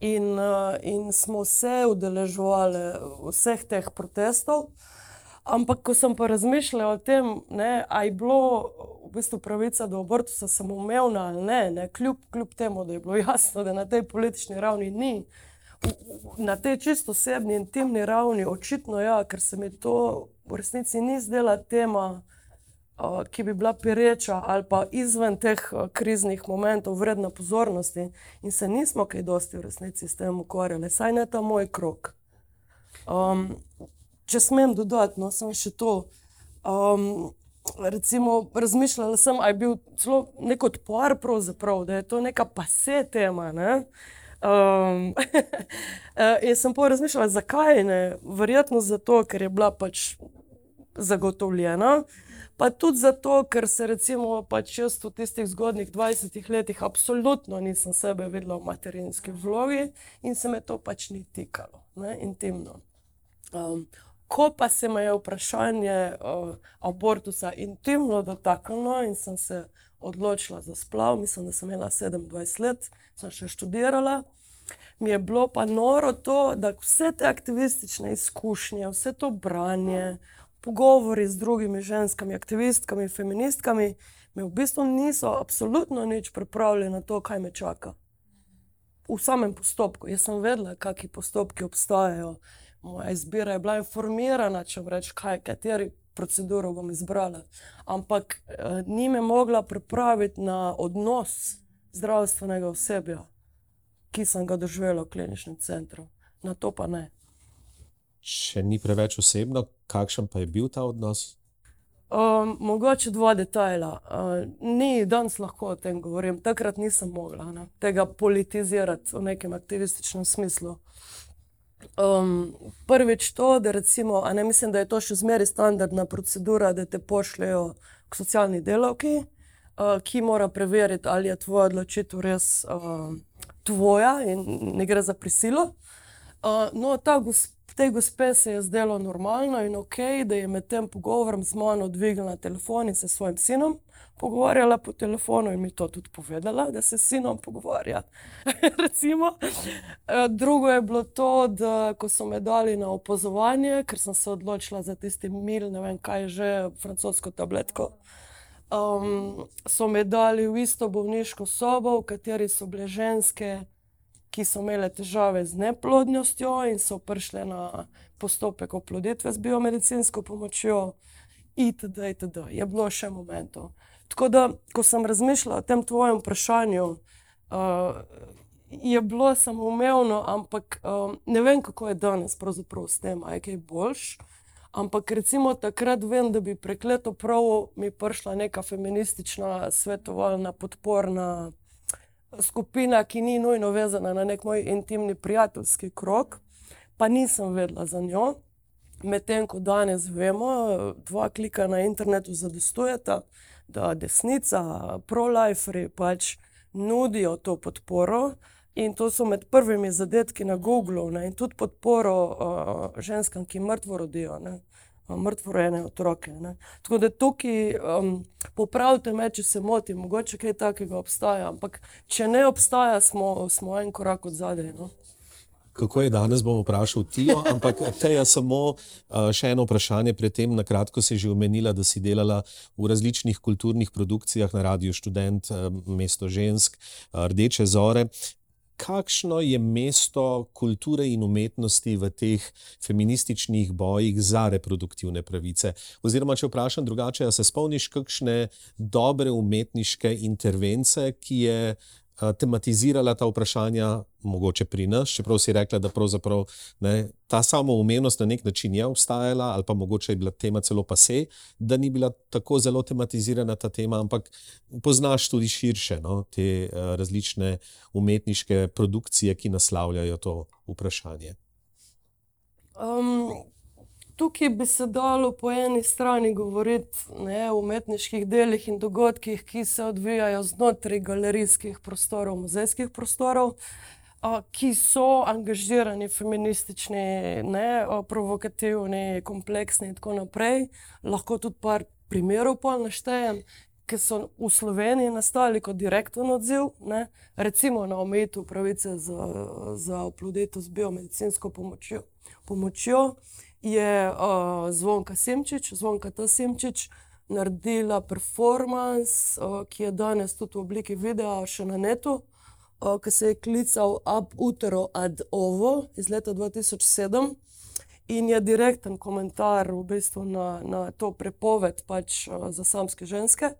In, uh, in smo se udeležovali vseh teh protestov. Ampak, ko sem pa razmišljala o tem, ali je bilo v bistvu pravica do abortusa samoumevna ali ne, ne kljub, kljub temu, da je bilo jasno, da na tej politični ravni ni na tej čisto osebni, intimni ravni, očitno ja, ker se mi to v resnici ni zdela tema, uh, ki bi bila pereča ali pa izven teh uh, kriznih momentov, vredna pozornosti, in se nismo kaj dosti v resnici s tem ukvarjali, saj ne ta moj krok. Um, če smem dodati, no, sem še to. Um, Recimo, razmišljala sem, da je bil celo nek odpor, da je to neka pase tema. Ne? Uh, Um, jaz sem pa razmišljala, zakaj ne. Verjetno zato, ker je bila pač zagotovljena, pa tudi zato, ker se recimo pač jaz v tistih zgodnih 20 letih absolutno nisem sebe videla v materinski vlogi in se me to pač ni tikalo, ne, intimno. Um, ko pa se me je vprašanje uh, abortusa intimno dotaknilo in sem se odločila za splav, mislim, da sem imela 27 let, sem še študirala mi je bilo pa noro to, da vse te aktivistične izkušnje, vse to branje, pogovori z drugimi ženskami, aktivistkami, feministkami, mi v bistvu niso absolutno nič pripravljeni na to, kaj me čaka. V samem postopku. Jaz sem vedela, kakšni postopki obstajajo. Moja izbira je bila informirana, če rečem, kaj, kateri proceduro bom izbrala. Ampak eh, ni me mogla pripraviti na odnos zdravstvenega osebja ki sem ga doživela v kliničnem centru. Na to pa ne. Če ni preveč osebno, kakšen pa je bil ta odnos? Um, mogoče dva detajla. Uh, ni danes lahko o tem govorim, takrat nisem mogla ne, tega politizirati v nekem aktivističnem smislu. Um, prvič to, da recimo, ne mislim, da je to še zmeraj standardna procedura, da te pošljajo k socialni delavki, uh, ki mora preveriti, ali je tvoja odločitev res. Uh, tvoja in ne gre za prisilo. Uh, no, ta gospa Tej gospe se je zdelo normalno in ok, da je med tem pogovorom z mano dvignila telefon in se s svojim sinom pogovarjala po telefonu in mi to tudi povedala, da se s sinom pogovarja. Eh, Drugo je bilo to, da ko so me dali na opazovanje, ker sem se odločila za tisti mil, ne vem kaj že, francosko tabletko. Um, so me dali v isto bolniško sobo, v kateri so bile ženske, ki so imele težave z neplodnostjo in so prišle na postopek oploditve z biomedicinsko pomočjo, itd. itd. Je bilo še momentov. Tako da, ko sem razmišljala o tem tvojem vprašanju, uh, je bilo samoumevno, ampak um, ne vem, kako je danes pravzaprav s tem, aj kaj boljš. Ampak recimo takrat vem, da bi prekleto prav mi prišla neka feministična, svetovalna, podporna skupina, ki ni nujno vezana na nek moj intimni prijateljski krog, pa nisem vedela za njo. Medtem ko danes vemo, dva klika na internetu zadostujeta, da desnica, pro-liferi pač nudijo to podporo. In to so med prvimi zadetki na Googlu, ne, in tudi podporo uh, ženskam, ki mrtvo rodijo, ne, mrtvo rojene otroke. Ne. Tako da tukaj um, popravite me, če se motim, mogoče kaj takega obstaja, ampak če ne obstaja, smo, smo en korak od zadaj. No. Kako je danes, bom vprašal Tijo, ampak teja samo uh, še eno vprašanje. Predtem, na kratko si že omenila, da si delala v različnih kulturnih produkcijah na Radiu Student, uh, Mesto žensk, Rdeče zore. Kakšno je mesto kulture in umetnosti v teh feminističnih bojih za reproduktivne pravice? Oziroma, če vprašam drugače, se spomniš kakšne dobre umetniške intervence, ki je tematizirala ta vprašanja, mogoče pri nas, čeprav si rekla, da pravzaprav ne, ta samoumevnost na nek način je obstajala, ali pa mogoče je bila tema celo pase, da ni bila tako zelo tematizirana ta tema, ampak poznaš tudi širše no, te uh, različne umetniške produkcije, ki naslavljajo to vprašanje. Um, tukaj bi se dalo po eni strani govoriti ne, o umetniških delih in dogodkih, ki se odvijajo znotraj galerijskih prostorov, muzejskih prostorov, ki so angažirani, feministični, ne, provokativni, kompleksni in tako naprej. Lahko tudi par primerov pa naštejem. Ki so v Sloveniji nastali kot direkten odziv, ne? recimo na omejitev pravice za, za oploditev z biomedicinsko pomočjo, pomočjo je uh, Zvonka Semčič, Zvonka T. Semčič, naredila performance, uh, ki je danes tudi v obliki videa še na netu, uh, ki se je klical Ab Utero ad Ovo iz leta 2007. In je direkten komentar v bistvu na, na to prepoved pač, uh, za samske ženske.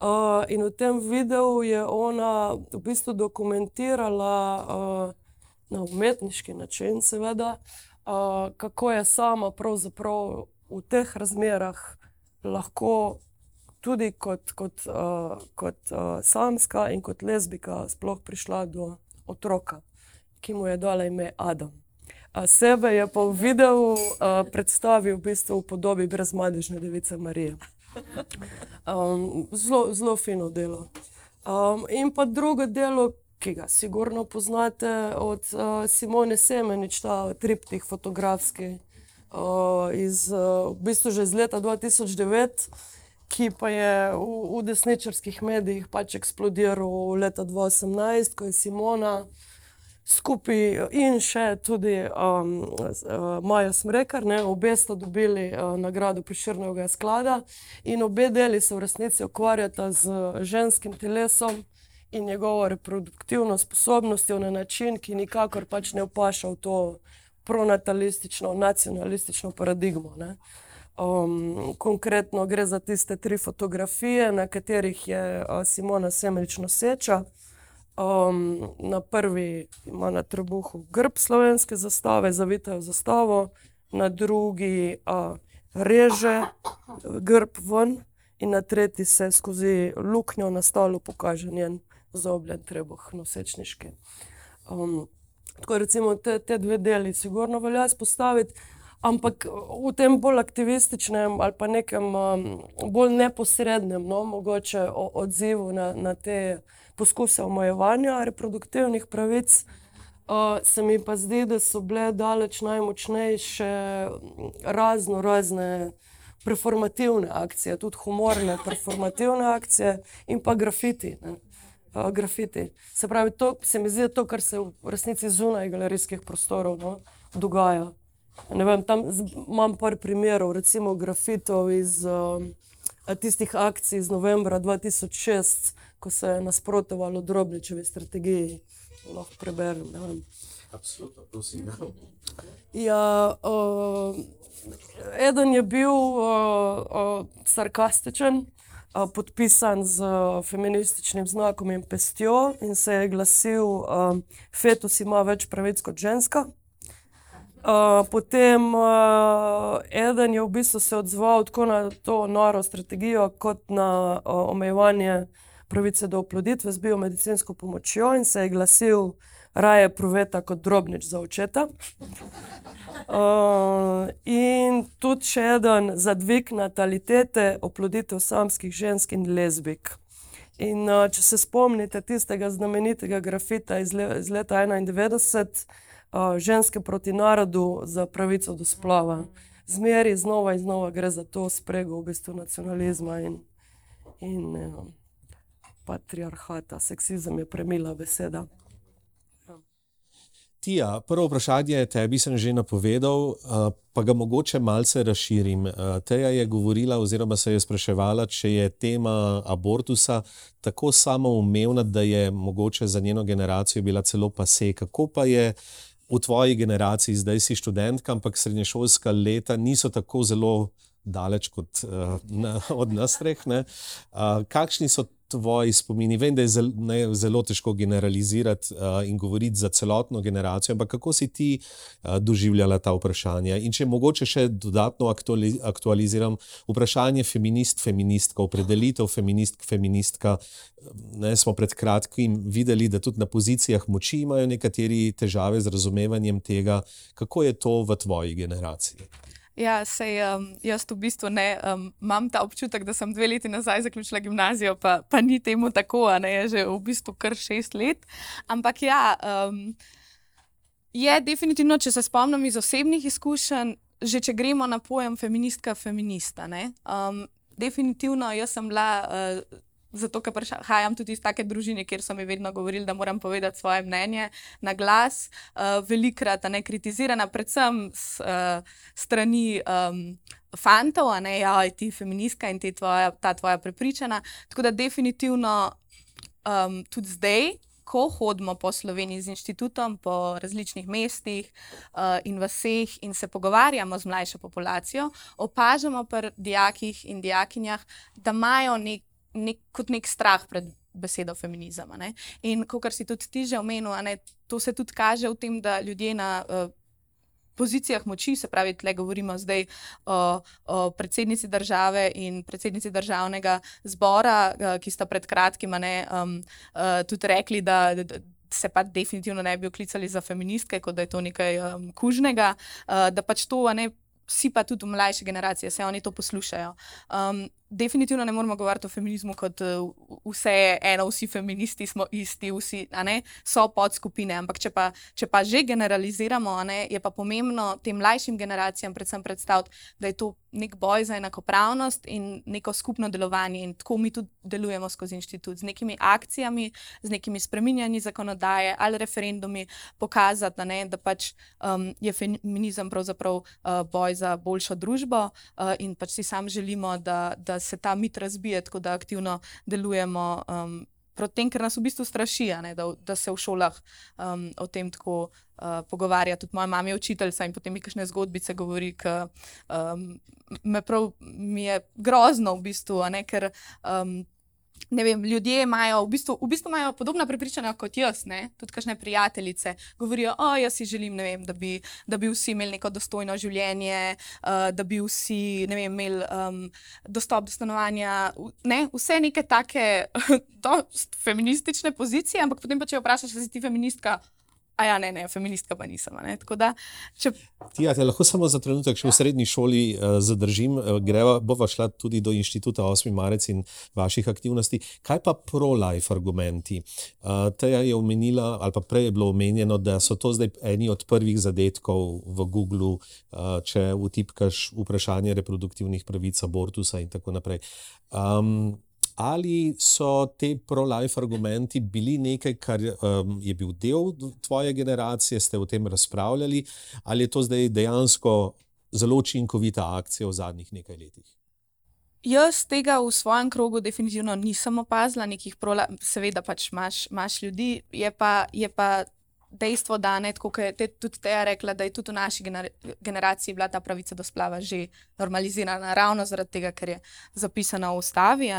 Uh, in v tem videu je ona v bistvu dokumentirala uh, na umetniški način, seveda, uh, kako je sama pravzaprav v teh razmerah lahko tudi kot, kot, uh, kot uh, samska in kot lezbika sploh prišla do otroka, ki mu je dala ime Adam. A sebe je pa v videu uh, predstavil v bistvu v podobi brezmadežne device Marije. Um, zelo, zelo fino delo. Um, in pa drugo delo, ki ga sigurno poznate od uh, Simone Semenič, ta triptih fotografski uh, iz uh, v bistvu že iz leta 2009, ki pa je v, v desničarskih medijih pač eksplodiral leta 2018, ko je Simona skupaj in še tudi um, uh, Maja Smrekar, ne, obe sta dobili uh, nagrado Priširnega sklada in obe deli se v resnici ukvarjata z ženskim telesom in njegovo reproduktivno sposobnostjo na način, ki nikakor pač ne opaša v to pronatalistično, nacionalistično paradigmo. Ne. Um, konkretno gre za tiste tri fotografije, na katerih je uh, Simona Semenič noseča. Um, na prvi ima na trebuhu grb slovenske zastave, zavitajo zastavo, na drugi uh, reže grb ven, in na tretji se skozi luknjo na stolu pokaže njen zaobljen trebuh, nosečniški. Um, tako recimo te, te dve deli, sigurno velja izpostaviti. Ampak v tem bolj aktivističnem ali pa nekem um, bolj neposrednem, no, mogoče odzivu na, na te poskuse omejevanja reproduktivnih pravic, Uh, se mi pa zdi, da so bile daleč najmočnejše razno razne performativne akcije, tudi humorne performativne akcije in pa grafiti. Uh, grafiti. Se pravi, to se mi zdi to, kar se v resnici zunaj galerijskih prostorov no, dogaja. Vem, tam imam par primerov, recimo grafitov iz uh, tistih akcij iz novembra 2006, ko se je nasprotovalo drobničevi strategiji. Lahko preberem. Absolutno, prosim. Ja, uh, eden je bil uh, uh, sarkastičen, podpisan z uh, feminističnim znakom in pestjo, in se je glasil: uh, Fetus ima več pravic kot ženska. Uh, potem uh, eden je v bistvu se odzval tako na to noro strategijo, kot na uh, omejevanje pravice do oploditve z biomedicinsko pomočjo, in se je glasil: Raje proveta kot drobnič za očeta. Uh, in tudi še en za dvig natalitete, oploditev samskih žensk in lezbik. In uh, če se spomnite tistega znamenitega grafita iz, le, iz leta 91, uh, ženske proti narodu za pravico do splava. Zmeri znova in znova gre za to sprego v bistvu nacionalizma in, in uh, patriarhata. Seksizem je premila beseda. Tija, prvo vprašanje tebi sem že napovedal, pa ga mogoče malce razširim. Teja je govorila oziroma se je spraševala, če je tema abortusa tako samoumevna, da je mogoče za njeno generacijo bila celo pase. Kako pa je v tvoji generaciji, zdaj si študentka, ampak srednješolska leta niso tako zelo daleč kot uh, od nas treh. Uh, kakšni so tvoji spomini? Vem, da je zelo, ne, zelo težko generalizirati uh, in govoriti za celotno generacijo, ampak kako si ti uh, doživljala ta vprašanja? In če mogoče še dodatno aktuali, aktualiziram vprašanje feminist, feministka, opredelitev feminist, feministka. Ne, smo pred kratkim videli, da tudi na pozicijah moči imajo nekateri težave z razumevanjem tega, kako je to v tvoji generaciji. Ja, sej, um, jaz v bistvu ne um, imam ta občutek, da sem dve leti nazaj zaključila gimnazijo, pa, pa ni temu tako, ne je že v bistvu kar šest let. Ampak ja, um, je definitivno, če se spomnim iz osebnih izkušenj, že če gremo na pojem feministka, feminista. Um, definitivno, jaz sem bila. Uh, Zato, ker prihajam tudi iz take družine, kjer so mi vedno govorili, da moram povedati svoje mnenje na glas, uh, velikrat ne kritizirana, predvsem s uh, strani um, fantov, a ne ja, ti feministka in tvoja, ta tvoja prepričana. Tako da definitivno um, tudi zdaj. Ko hodimo po Sloveniji z inštitutom, po različnih mestih uh, in vseh, in se pogovarjamo z mlajšo populacijo, opažamo pri dijakih in dijakinjah, da imajo nek nek, kot nek strah pred besedo feminizem. In kot si tudi ti že omenil, ne, to se tudi kaže v tem, da ljudje na uh, pozicijah moči, se pravi, tle govorimo zdaj o, o predsednici države in predsednici državnega zbora, uh, ki sta pred kratkim ne, um, uh, tudi rekli, da. da Se pa definitivno ne bi oklicali za feministke, kot da je to nekaj um, kužnega, uh, da pač to, ne, vsi pa tudi mlajše generacije, se oni to poslušajo. Um, definitivno ne moramo govoriti o feminizmu kot uh, vse eno, vsi feministi smo isti, vsi ne, so podskupine. Ampak če pa, če pa že generaliziramo, ne, je pa pomembno tem mlajšim generacijam predvsem predstaviti, da je to nek boj za enakopravnost in neko skupno delovanje. In tako mi tudi delujemo skozi inštitut, z nekimi akcijami, z nekimi spreminjanji zakonodaje ali referendumi, pokazati, da, ne, da pač um, je feminizem pravzaprav uh, boj za boljšo družbo uh, in pač si sam želimo, da, da se ta mit razbije, tako da aktivno delujemo. Um, Proti tem, ker nas v bistvu straši, ne, da, da se v šolah um, o tem tako uh, pogovarja. Tudi moja mama je učiteljica in potem mi kakšne zgodbice govori, ki um, me prav mi je grozno v bistvu, ne, ker um, vem, ljudje imajo v bistvu, v bistvu imajo podobna prepričanja kot jaz, ne? tudi kakšne prijateljice. Govorijo, o, jaz si želim, vem, da, bi, da bi vsi imeli neko dostojno življenje, uh, da bi vsi vem, imeli um, dostop do stanovanja. Ne? Vse neke take feministične pozicije, ampak potem pa če vprašaš, ali si ti feministka. A ja, ne, ne, feministka pa nisem. da, če Tija, te lahko samo za trenutek še v srednji šoli uh, zadržim. Uh, greva, bova šla tudi do inštituta 8. marec in vaših aktivnosti. Kaj pa pro-life argumenti? Uh, Teja je omenila, ali pa prej je bilo omenjeno, da so to zdaj eni od prvih zadetkov v Googlu, uh, če vtipkaš vprašanje reproduktivnih pravic, abortusa in tako naprej. Um, Ali so te pro-life argumenti bili nekaj, kar um, je bil del tvoje generacije, ste o tem razpravljali, ali je to zdaj dejansko zelo učinkovita akcija v zadnjih nekaj letih? Jaz tega v svojem krogu definitivno nisem opazila, nekih prola, seveda pač imaš, imaš ljudi, je pa, je pa dejstvo, da ne, tako kot je te, tudi Teja rekla, da je tudi v naši gener generaciji bila ta pravica do splava že normalizirana, ravno zaradi tega, ker je zapisana v ustavi.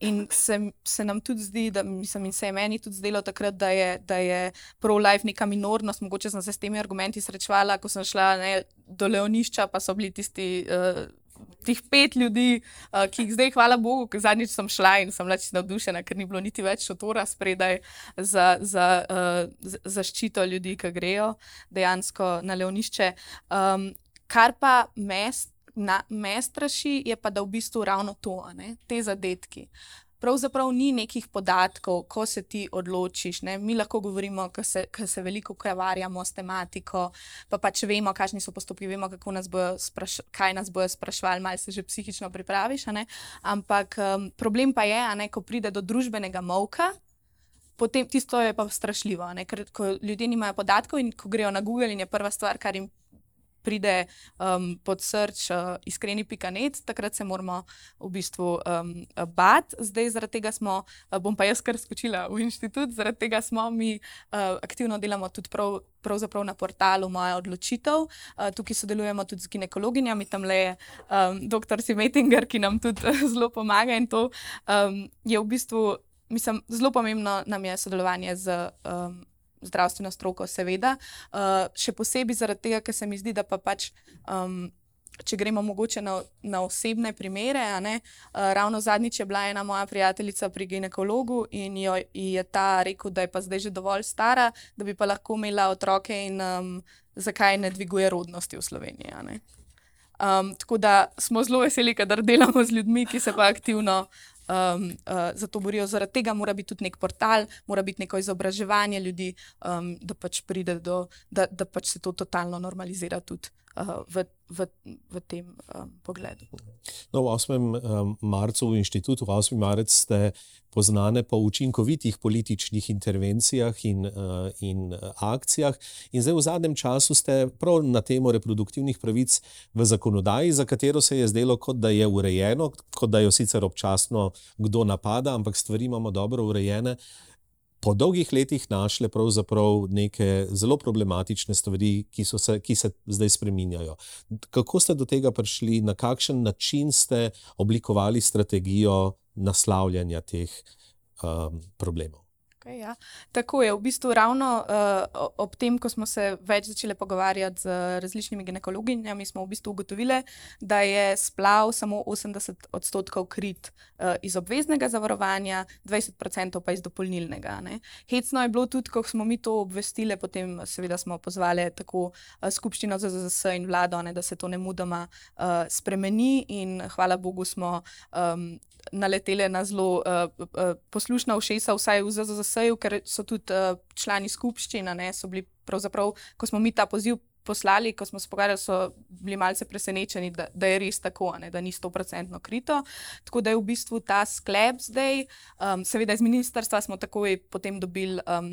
In se, se nam tudi zdi, da mislim, in se je meni tudi zdelo takrat, da je, da je pro-life neka minornost, mogoče sem se s temi argumenti srečevala, ko sem šla ne, do Leonišča, pa so bili tisti. Uh, Tih pet ljudi, uh, ki jih zdaj, hvala Bogu, ker zadnjič sem šla in sem čisto navdušena, ker ni bilo niti več šotora spredaj za, za uh, z- zaščito ljudi, ki grejo dejansko na levnišče. Um, kar pa me, s- na, me straši, je pa, da v bistvu ravno to, ne, te zadetki. Pravzaprav ni nekih podatkov, ko se ti odločiš. Ne? Mi lahko govorimo, ker se, ker se veliko ukvarjamo s tematiko, pa pač vemo, kakšni so postopki, vemo, nas spraš, kaj nas bojo sprašvali, malo se že psihično pripraviš. Ampak um, problem pa je, ne, ko pride do družbenega molka. Potem tisto je pa strašljivo, ne, ker ljudje nimajo podatkov in ko grejo na Google in je prva stvar, kar jim pride um, pod srč uh, iskreni pikanet, takrat se moramo v bistvu um, bati. Zdaj zaradi tega smo, uh, bom pa jaz kar skočila v inštitut, zaradi tega smo mi uh, aktivno delamo tudi prav. Pravzaprav na portalu Moja odločitev. Uh, tukaj sodelujemo tudi z ginekologinjami, tam le je um, dr. Simetinger, ki nam tudi zelo pomaga. In to um, je v bistvu, mislim, zelo pomembno nam je sodelovanje z um, zdravstveno stroko, seveda. Uh, še posebej zaradi tega, ker se mi zdi, da pa pač. Um, Če gremo mogoče na, na osebne primere, ne, uh, ravno zadnjič je bila ena moja prijateljica pri ginekologu in jo ji je ta rekel, da je pa zdaj že dovolj stara, da bi pa lahko imela otroke in um, zakaj ne dviguje rodnosti v Sloveniji. Um, tako da smo zelo veseli, kadar delamo z ljudmi, ki se pa aktivno um, uh, za to borijo. Zaradi tega mora biti tudi nek portal, mora biti neko izobraževanje ljudi, um, da pač pride do, da, da pač se to totalno normalizira tudi uh, v, v, v tem um, pogledu. No, v 8. um, marcu v inštitutu, v 8. marec ste poznane po učinkovitih političnih intervencijah in, uh, in uh, akcijah. In zdaj v zadnjem času ste prav na temo reproduktivnih pravic v zakonodaji, za katero se je zdelo, kot da je urejeno, kot da jo sicer občasno kdo napada, ampak stvari imamo dobro urejene. Po dolgih letih našle pravzaprav neke zelo problematične stvari, ki, se, ki se zdaj spreminjajo. Kako ste do tega prišli, na kakšen način ste oblikovali strategijo naslavljanja teh um, problemov? Okay, ja. Tako je, v bistvu ravno uh, ob tem, ko smo se več začeli pogovarjati z različnimi ginekologinjami, smo v bistvu ugotovili, da je splav samo 80 odstotkov krit uh, iz obveznega zavarovanja, 20 odstotkov pa iz dopolnilnega. Ne. Hecno je bilo tudi, ko smo mi to obvestili, potem seveda smo pozvali tako skupščino ZZS in vlado, ne, da se to ne mudoma uh, spremeni in hvala Bogu smo. Um, naletele na zelo uh, uh, poslušna ušesa, vsaj v ZZS-ju, ker so tudi uh, člani skupščina, ne, so bili pravzaprav, ko smo mi ta poziv poslali, ko smo se pogovarjali, so bili malce presenečeni, da, da je res tako, ne, da ni 100% krito. Tako da je v bistvu ta sklep zdaj, um, seveda iz ministrstva smo takoj potem dobili um,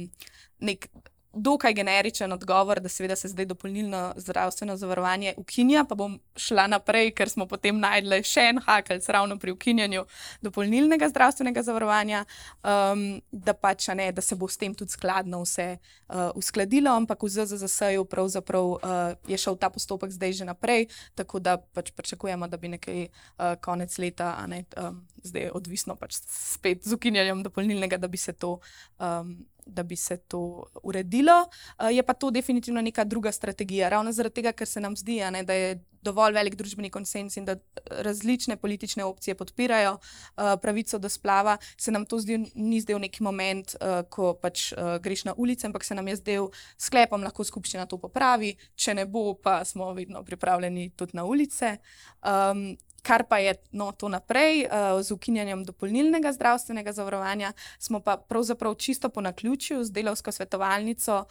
nek dokaj generičen odgovor, da seveda se zdaj dopolnilno zdravstveno zavarovanje ukinja, pa bom šla naprej, ker smo potem najdli še en hakelc ravno pri ukinjanju dopolnilnega zdravstvenega zavarovanja, um, da pač ne, da se bo s tem tudi skladno vse uh, uskladilo, ampak v ZZS-ju pravzaprav uh, je šel ta postopek zdaj že naprej, tako da pač pričakujemo, da bi nekaj uh, konec leta, a ne, um, zdaj odvisno pač spet z ukinjanjem dopolnilnega, da bi se to um, da bi se to uredilo. Uh, je pa to definitivno neka druga strategija, ravno zaradi tega, ker se nam zdi, ne, da je dovolj velik družbeni konsens in da različne politične opcije podpirajo uh, pravico do splava, se nam to zdi, ni zdel neki moment, uh, ko pač uh, greš na ulice, ampak se nam je zdel sklepom, lahko skupščina to popravi, če ne bo, pa smo vedno pripravljeni tudi na ulice. Um, Kar pa je no, to naprej, uh, z ukinjanjem dopolnilnega zdravstvenega zavarovanja, smo pa pravzaprav čisto po naključju z delovsko svetovalnico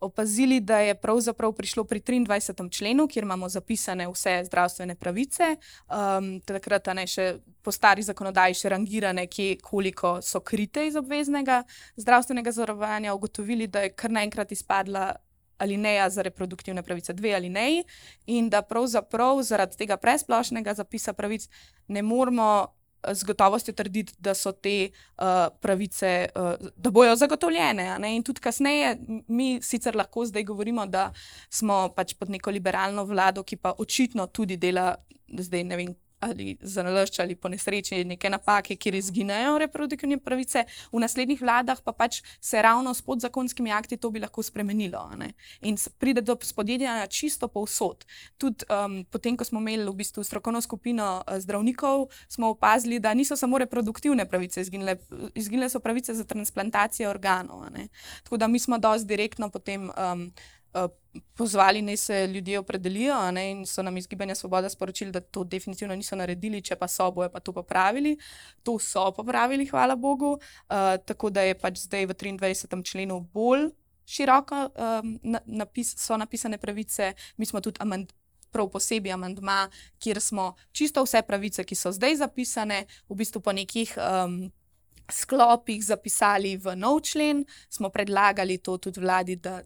opazili, da je pravzaprav prišlo pri 23. členu, kjer imamo zapisane vse zdravstvene pravice, um, takrat ne še po stari zakonodaji še rangirane, kje, koliko so krite iz obveznega zdravstvenega zavarovanja, ugotovili, da je kar naenkrat izpadla alineja za reproduktivne pravice, dve alineji, in da pravzaprav zaradi tega presplošnega zapisa pravic ne moramo z gotovostjo trditi, da so te uh, pravice, uh, da bojo zagotovljene. In tudi kasneje, mi sicer lahko zdaj govorimo, da smo pač pod neko liberalno vlado, ki pa očitno tudi dela, zdaj ne vem, ali za nalašč ali po nesreči neke napake, kjer izginejo reproduktivne pravice, v naslednjih vladah pa pač se ravno s podzakonskimi akti to bi lahko spremenilo. In pride do spodjedanja čisto povsod. Tudi um, potem, ko smo imeli v bistvu strokovno skupino uh, zdravnikov, smo opazili, da niso samo reproduktivne pravice izginile, izginile so pravice za transplantacijo organov. Tako da mi smo dosti direktno potem. Um, Eh, pozvali, naj se ljudje opredelijo, ne, in so nam iz Gibanja Svoboda sporočili, da to definitivno niso naredili, če pa so, bojo pa to popravili. To so popravili, hvala Bogu. Uh, tako da je pač zdaj v 23. členu bolj široko um, napis, so napisane pravice. Mi smo tudi amand, prav posebej amandma, kjer smo čisto vse pravice, ki so zdaj zapisane, v bistvu po nekih. Um, Sklopih zapisali v nov člen, smo predlagali to tudi vladi, da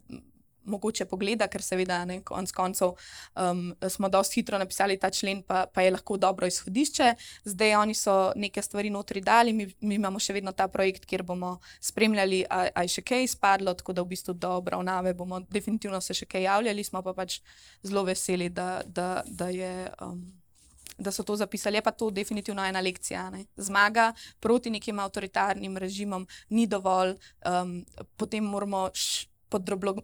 mogoče pogleda, ker seveda ne, konc koncev um, smo dosti hitro napisali ta člen, pa, pa je lahko dobro izhodišče. Zdaj oni so neke stvari notri dali, mi, mi imamo še vedno ta projekt, kjer bomo spremljali, ali je še kaj izpadlo, tako da v bistvu do obravnave bomo definitivno se še kaj javljali, smo pa pač zelo veseli, da, da, da je. Um, Da so to zapisali, je pa to definitivno ena lekcija. Ne? Zmaga proti nekim avtoritarnim režimom ni dovolj, um, potem moramo podrobno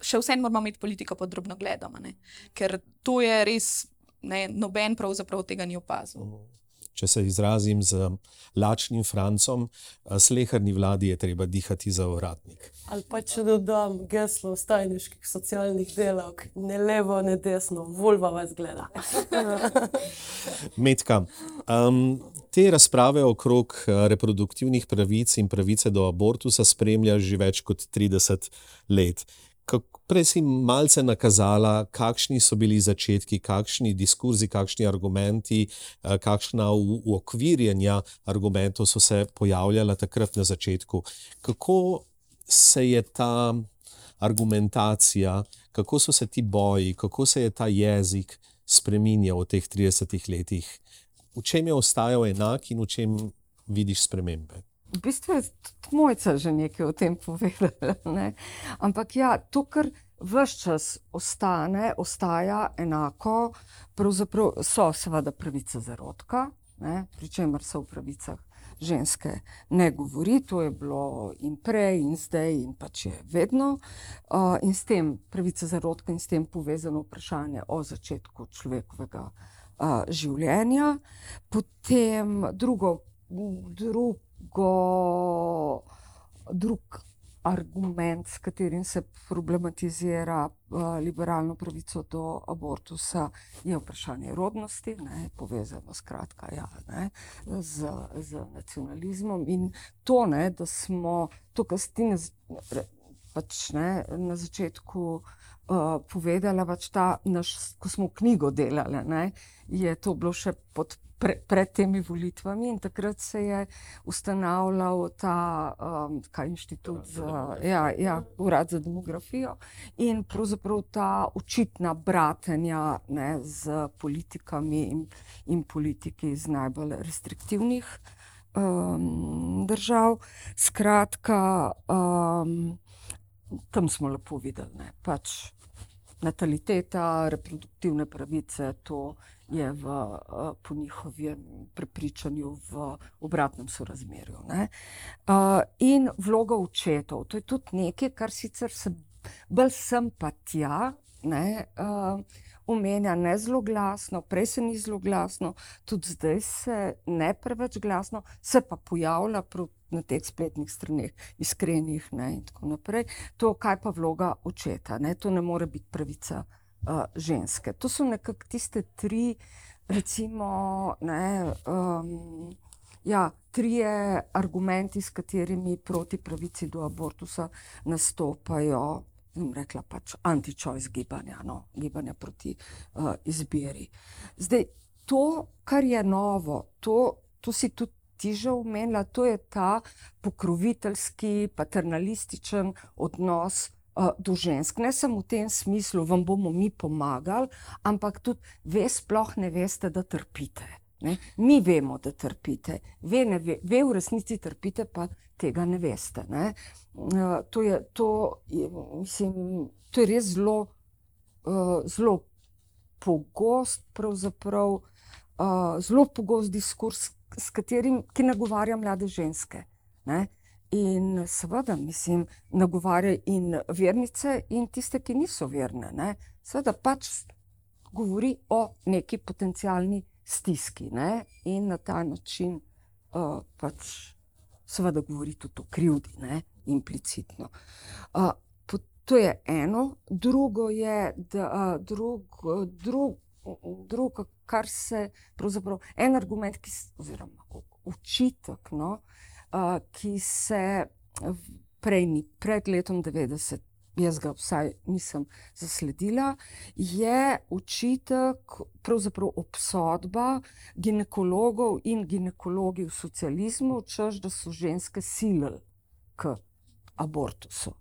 še vseeno moramo imeti politiko pod drobno gledom, ker to je res, ne, noben pravzaprav tega ni opazil. Mhm. Če se izrazim z lačnim francom, slehrni vladi je treba dihati za uradnik. Ali pa če dodam geslo stajniških socialnih delavk, ne levo, ne desno, volva vas gleda. Metka, um, te razprave okrog reproduktivnih pravic in pravice do abortusa spremlja že več kot 30 let. Prej si malce nakazala, kakšni so bili začetki, kakšni diskurzi, kakšni argumenti, eh, kakšna uokvirjenja argumentov so se pojavljala takrat na začetku. Kako se je ta argumentacija, kako so se ti boji, kako se je ta jezik spremenjal v teh 30 letih? V čem je ostajal enak in v čem vidiš spremembe? V bistvu je tudi mojca že nekaj o tem povedala. Ne? Ampak ja, to, kar vse čas ostane, ostaja enako, pravzaprav so seveda pravice zarodka, pri čemer se v pravicah ženske ne govori, to je bilo in prej, in zdaj, in pač je vedno. Uh, in s tem pravice zarodka in s tem povezano vprašanje o začetku človekovega uh, življenja. Potem drugo, drugo drugo, drug argument, s katerim se problematizira uh, liberalno pravico do abortusa, je vprašanje rodnosti, ne, povezano skratka, ja, ne, z, z nacionalizmom. In to, ne, da smo to, kar ste pač, na začetku. Uh, povedala, pač ta naš, ko smo knjigo delali, ne, je to bilo še pod pre, pred temi volitvami in takrat se je ustanavljal ta um, inštitut za ja, ja, urad za demografijo in pravzaprav ta očitna bratenja ne, z politikami in, in politiki iz najbolj restriktivnih um, držav. Skratka, um, tam smo lepo videli, da pač nataliteta, reproduktivne pravice, to je v, uh, po njihovem prepričanju v obratnem sorazmerju. Uh, in vloga očetov, to je tudi nekaj, kar sicer se bolj sem pa tja. Ne, uh, omenja ne zelo glasno, prej se ni zelo glasno, tudi zdaj se ne preveč glasno, se pa pojavlja na teh spletnih straneh, iskrenih ne, in tako naprej. To, kaj pa vloga očeta, ne, to ne more biti pravica uh, ženske. To so nekako tiste tri, recimo, ne. Um, Ja, trije argumenti, s katerimi proti pravici do abortusa nastopajo bom rekla, pač anti-choice gibanja, no, gibanja proti uh, izbiri. Zdaj, to, kar je novo, to, to si tudi ti že omenila, to je ta pokroviteljski, paternalističen odnos. Do žensk, ne samo v tem smislu, vam bomo mi pomagali, ampak tudi, ve, sploh ne veste, da trpite. Ne? Mi vemo, da trpite, ve, ve, ve, v resnici trpite, pa tega ne veste. Ne? Uh, to, je, to, je, mislim, to je res zelo, uh, zelo pogost, pravzaprav uh, zelo pogost diskurs, s katerim nagovarja mlade ženske. Ne? In seveda, mislim, nagovarja in vernice, in tiste, ki niso verne. Ne? Seveda pač govori o neki potencijalni stiski ne? in na ta način uh, pač seveda govori tudi o krivdi, ne, implicitno. Uh, to je eno, drugo je, da uh, drug, drug, drugo, kar se pravzaprav en argument, ki, oziroma učitek, no, uh, ki se prej pred letom 90 jaz ga vsaj nisem zasledila, je učitek, pravzaprav obsodba ginekologov in ginekologi v socializmu, čež da so ženske silili k abortusu.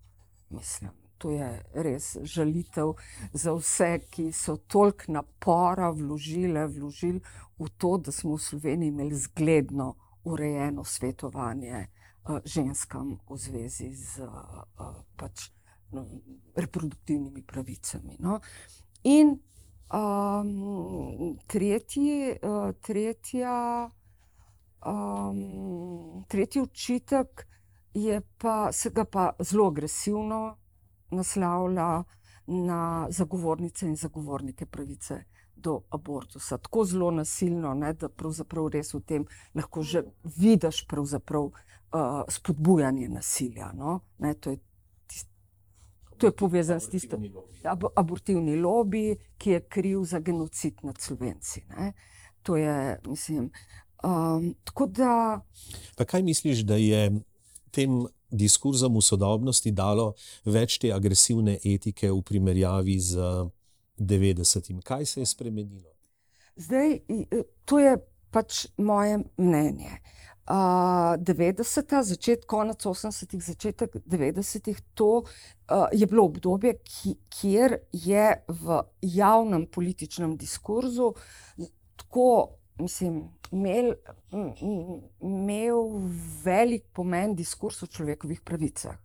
Mislim. To je res žalitev za vse, ki so toliko napora vložili, vložili v to, da smo v Sloveniji imeli zgledno urejeno svetovanje uh, ženskam v zvezi z uh, pač, reproduktivnimi pravicami. No. In um, tretji, uh, tretja, um, tretji učitek je pa, se ga pa zelo agresivno naslavlja na zagovornice in zagovornike pravice. Do abortusa, tako zelo nasilno, ne, da pravzaprav res v tem lahko že vidiš uh, spodbujanje nasilja. No? Ne, to je To je povezano s tistim abortivni lobby, ki je kriv za genocid nad slovenci. Ne? To je, mislim. Um, tako da. Pa kaj misliš, da je tem diskurzom v sodobnosti dalo več te agresivne etike v primerjavi z 90-im? Kaj se je spremenilo? Zdaj, to je pač moje mnenje. Uh, 90-ta, začetek, konec 80-ih, začetek 90-ih, to uh, je bilo obdobje, ki, kjer je v javnem političnem diskurzu tako, mislim, imel, imel velik pomen diskurs o človekovih pravicah.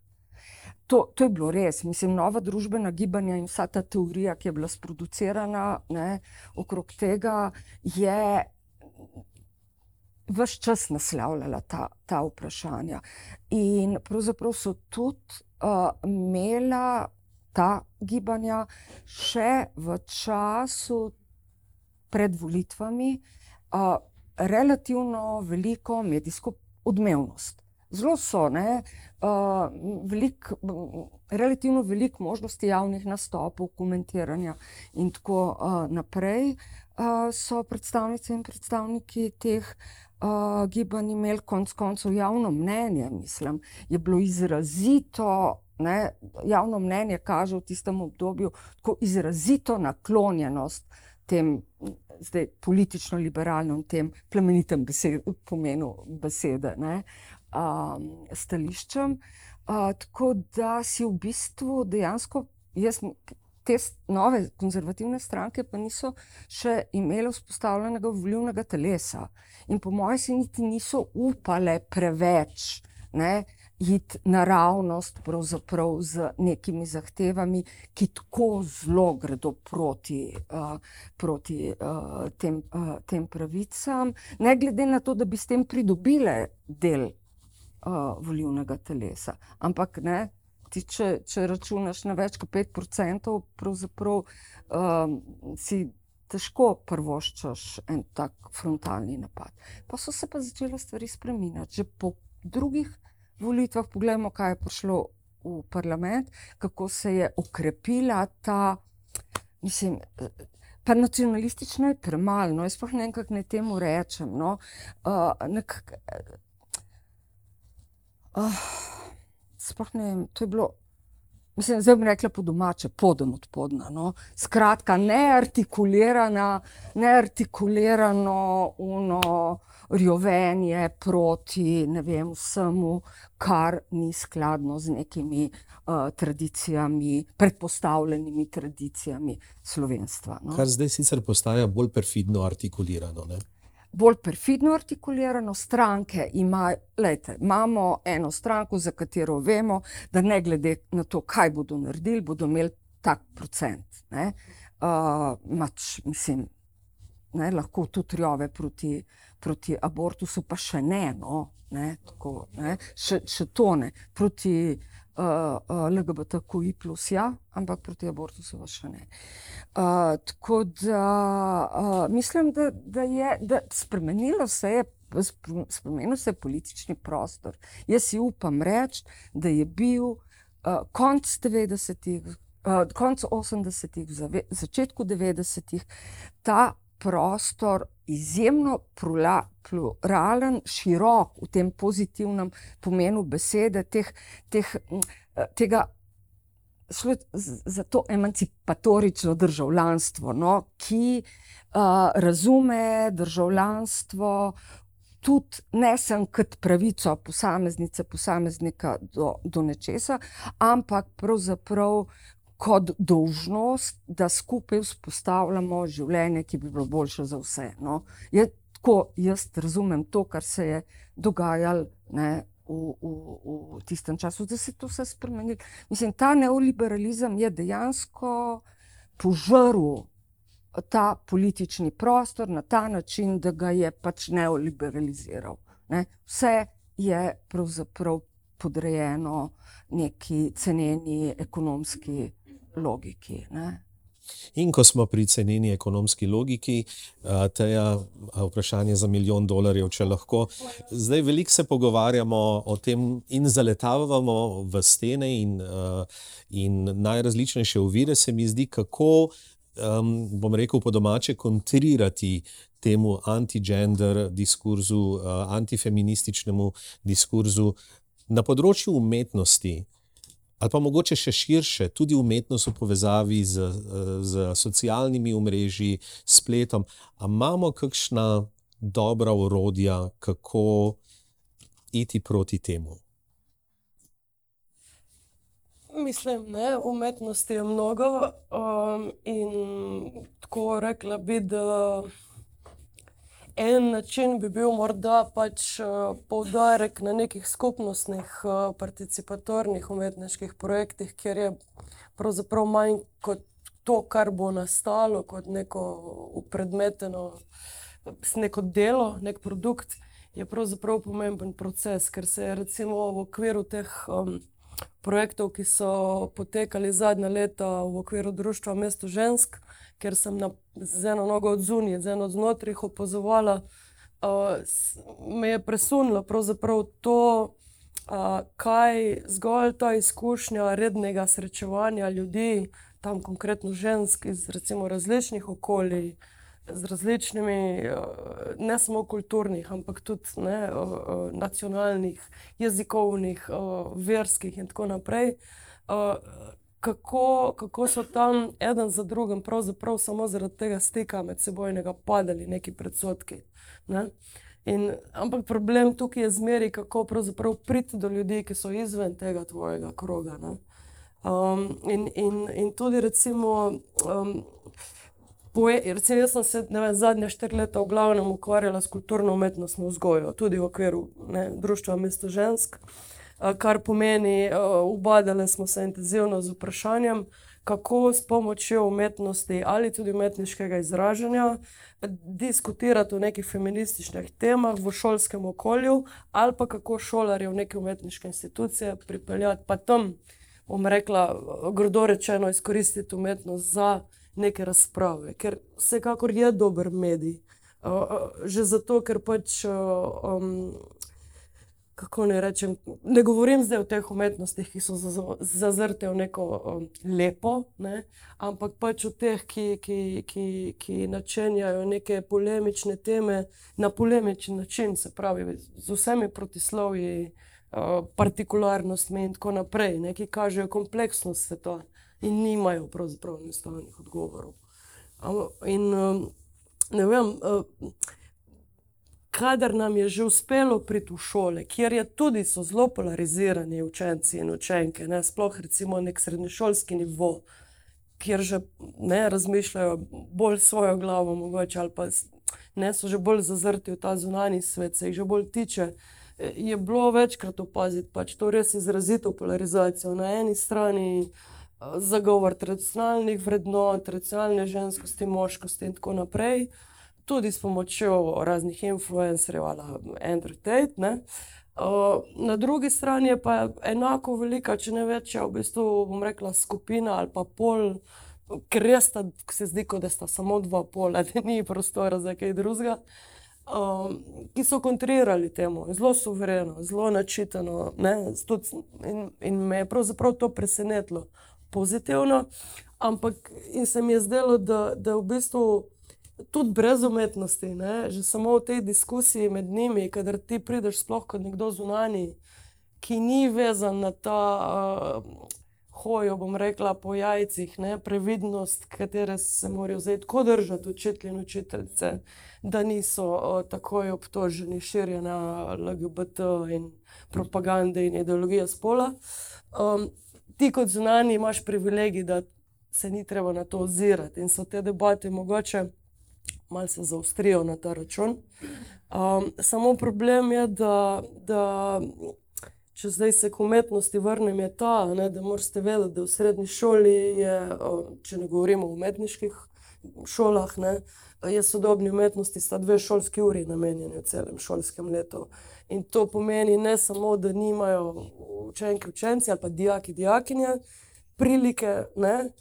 To, to je bilo res. Mislim, nova družbena gibanja in vsa ta teorija, ki je bila sproducirana ne, okrog tega, je vse čas naslavljala ta, ta vprašanja. In pravzaprav so tudi uh, imela ta gibanja še v času pred volitvami uh, relativno veliko medijsko odmevnost. Zelo so, ne, uh, velik, relativno veliko možnosti javnih nastopov, komentiranja in tako uh, naprej. Uh, so predstavnice in predstavniki teh uh, uh, gibanj imeli konec koncev javno mnenje, mislim, je bilo izrazito. Ne, javno mnenje kaže v tistem obdobju tako izrazito naklonjenost tem zdaj, politično-liberalnim, tem plemenitem besed, pomenu besede, ne, um, stališčem. Uh, tako da si v bistvu dejansko, jaz, te nove konzervativne stranke pa niso še imele vzpostavljenega volivnega telesa. In po mojem, si niti niso upale preveč ne, iti naravnost, pravzaprav z nekimi zahtevami, ki tako zelo gredo proti, uh, proti uh, tem, uh, tem pravicam, ne glede na to, da bi s tem pridobile del uh, volivnega telesa. Ampak ne. Ti, če, če računaš na več kot 5%, pravzaprav um, si težko prvoščaš en tak frontalni napad. Pa so se pa začele stvari spremenjati. Že po drugih volitvah, poglejmo, kaj je prišlo v parlament, kako se je okrepila ta, mislim. Pa nacionalistično je premalo, no, jaz pa ne vem, kako naj temu rečem. No. Uh, nekak, uh, sploh ne vem, to je bilo. Mislim, zdaj bi rekla po domače, poden od podna. No. Skratka, neartikulirana, neartikulirano uno rjovenje proti vem, vsemu, kar ni skladno z nekimi uh, tradicijami, predpostavljenimi tradicijami slovenstva. No. Kar zdaj sicer postaja bolj perfidno artikulirano. Ne? Bolj perfidno artikulirano, stranke ima, lejte, imamo eno stranko, za katero vemo, da ne glede na to, kaj bodo naredili, bodo imeli tak procent. Uh, mač, mislim, ne, lahko tudi rjove proti, proti abortusu, pa še ne, no, ne, tako, ne, še, še to ne, proti uh, LGBTQI, ja, ampak proti abortusu še ne. Uh, tako da uh, mislim, da, da je da spremenilo se je. Spremenil se je politični prostor. Jaz si upam reči, da je bil uh, konec 90-ih, uh, konec 80-ih, začetku 90-ih ta prostor izjemno pluralen, širok v tem pozitivnem pomenu besede, teh, teh, tega, za to emancipatorično državljanstvo, no, ki uh, razume državljanstvo. Tudi ne sem kot pravico posameznice, posameznika do, do nečesa, ampak pravzaprav kot dolžnost, da skupaj vzpostavljamo življenje, ki bi bilo boljše za vse. No. Je, tako jaz razumem to, kar se je dogajalo ne, v, v, v tistem času, da se je to vse spremenilo. Mislim, ta neoliberalizem je dejansko požrl ta politični prostor na ta način, da ga je pač neoliberaliziral. Ne. Vse je pravzaprav podrejeno neki ceneni ekonomski logiki. Ne? In ko smo pri ceneni ekonomski logiki, teja vprašanje za milijon dolarjev, če lahko. Zdaj veliko se pogovarjamo o tem in zaletavamo v stene in, in najrazličnejše ovire, se mi zdi, kako, bom rekel po domače, kontrirati temu anti-gender diskurzu, antifeminističnemu diskurzu na področju umetnosti ali pa mogoče še širše, tudi umetnost v povezavi z, z socialnimi omrežji, spletom. Ali imamo kakšna dobra urodja, kako iti proti temu? Mislim, da umetnosti je mnogo um, in tako rekla bi, da en način bi bil morda pač uh, poudarek na nekih skupnostnih, uh, participatornih umetniških projektih, kjer je pravzaprav manj kot to, kar bo nastalo, kot neko upredmeteno, neko delo, nek produkt, je pravzaprav pomemben proces, ker se je recimo v okviru teh. Um, Projektov, ki so potekali zadnja leta v okviru Društva Mesto žensk, ker sem na, z eno nogo od zunije, z eno od znotraj opazovala, uh, me je presunilo pravzaprav to, uh, kaj zgolj ta izkušnja rednega srečevanja ljudi, tam konkretno žensk iz recimo, različnih okolij. Z različnimi, ne samo kulturnih, ampak tudi ne, nacionalnih, jezikovnih, verskih, in tako naprej kako, kako so tam en za drugim, pravzaprav samo zaradi tega stika med sebojnega padali neki predsotki. Ne? In, ampak problem tukaj je zmeri, kako priti do ljudi, ki so izven tega tvojega kroga. Um, in, in, in tudi, recimo, um, poje, recimo, jaz sem se vem, zadnje štiri leta v glavnem ukvarjala s kulturno umetnostno vzgojo, tudi v okviru ne, Društva Mesto žensk. uh, kar pomeni, uh, ubadali smo se intenzivno z vprašanjem, kako s pomočjo umetnosti ali tudi umetniškega izražanja diskutirati o nekih feminističnih temah v šolskem okolju, ali pa kako šolarje v neke umetniške institucije pripeljati, pa tam, bom rekla, grdo rečeno, izkoristiti umetnost za neke razprave, ker vsekakor je dober medij. Uh, že zato, ker pač. Uh, um, kako ne rečem, ne govorim zdaj o teh umetnostih, ki so zazrte v neko um, lepo, ne, ampak pač o teh, ki, ki, ki, ki načenjajo neke polemične teme na polemičen način, se pravi, z vsemi protislovji, uh, partikularnostmi in tako naprej, ne, ki kažejo kompleksnost sveta in nimajo pravzaprav enostavnih odgovorov. In um, ne vem. Uh, kadar nam je že uspelo priti v šole, kjer je tudi so zelo polarizirani učenci in učenke, ne, sploh recimo nek srednješolski nivo, kjer že ne razmišljajo bolj svojo glavo, mogoče ali pa ne so že bolj zazrti v ta zunani svet, se jih že bolj tiče. Je bilo večkrat opaziti, pač to res izrazito polarizacijo. Na eni strani zagovor tradicionalnih vrednot, tradicionalne ženskosti, moškosti in tako naprej, uh, tudi s pomočjo raznih influencerjev ali Andrew Tate. Ne. Na drugi strani je pa enako velika, če ne večja, v bistvu bom rekla skupina ali pa pol, ker res sta, se zdi, da sta samo dva pola, da ni prostora za kaj drugega. Um, ki so kontrirali temu, zelo suvereno, zelo načitano. In, in me je pravzaprav to presenetilo pozitivno, ampak se mi je zdelo, da, da v bistvu tudi brez umetnosti, ne? že samo v tej diskusiji med njimi, kader ti prideš sploh kot nekdo zunani, ki ni vezan na ta uh, hojo, bom rekla, po jajcih, ne? previdnost, katere se morajo zdaj tako držati učitelji in učiteljice, da niso uh, takoj obtoženi širjenja LGBT in propagande in ideologije spola. Um, ti kot zunani imaš privilegij, da se ni treba na to ozirati in so te debate mogoče malo se zaostrijo na ta račun. Um, samo problem je, da, da če zdaj se k umetnosti vrnem, je ta, ne, da morate vedeti, da v srednji šoli je, če ne govorimo o umetniških šolah, ne, je sodobni umetnosti sta dve šolski uri namenjeni v celem šolskem letu. In to pomeni ne samo, da nimajo učenki, učenci ali pa dijaki, dijakinje prilike. Ne,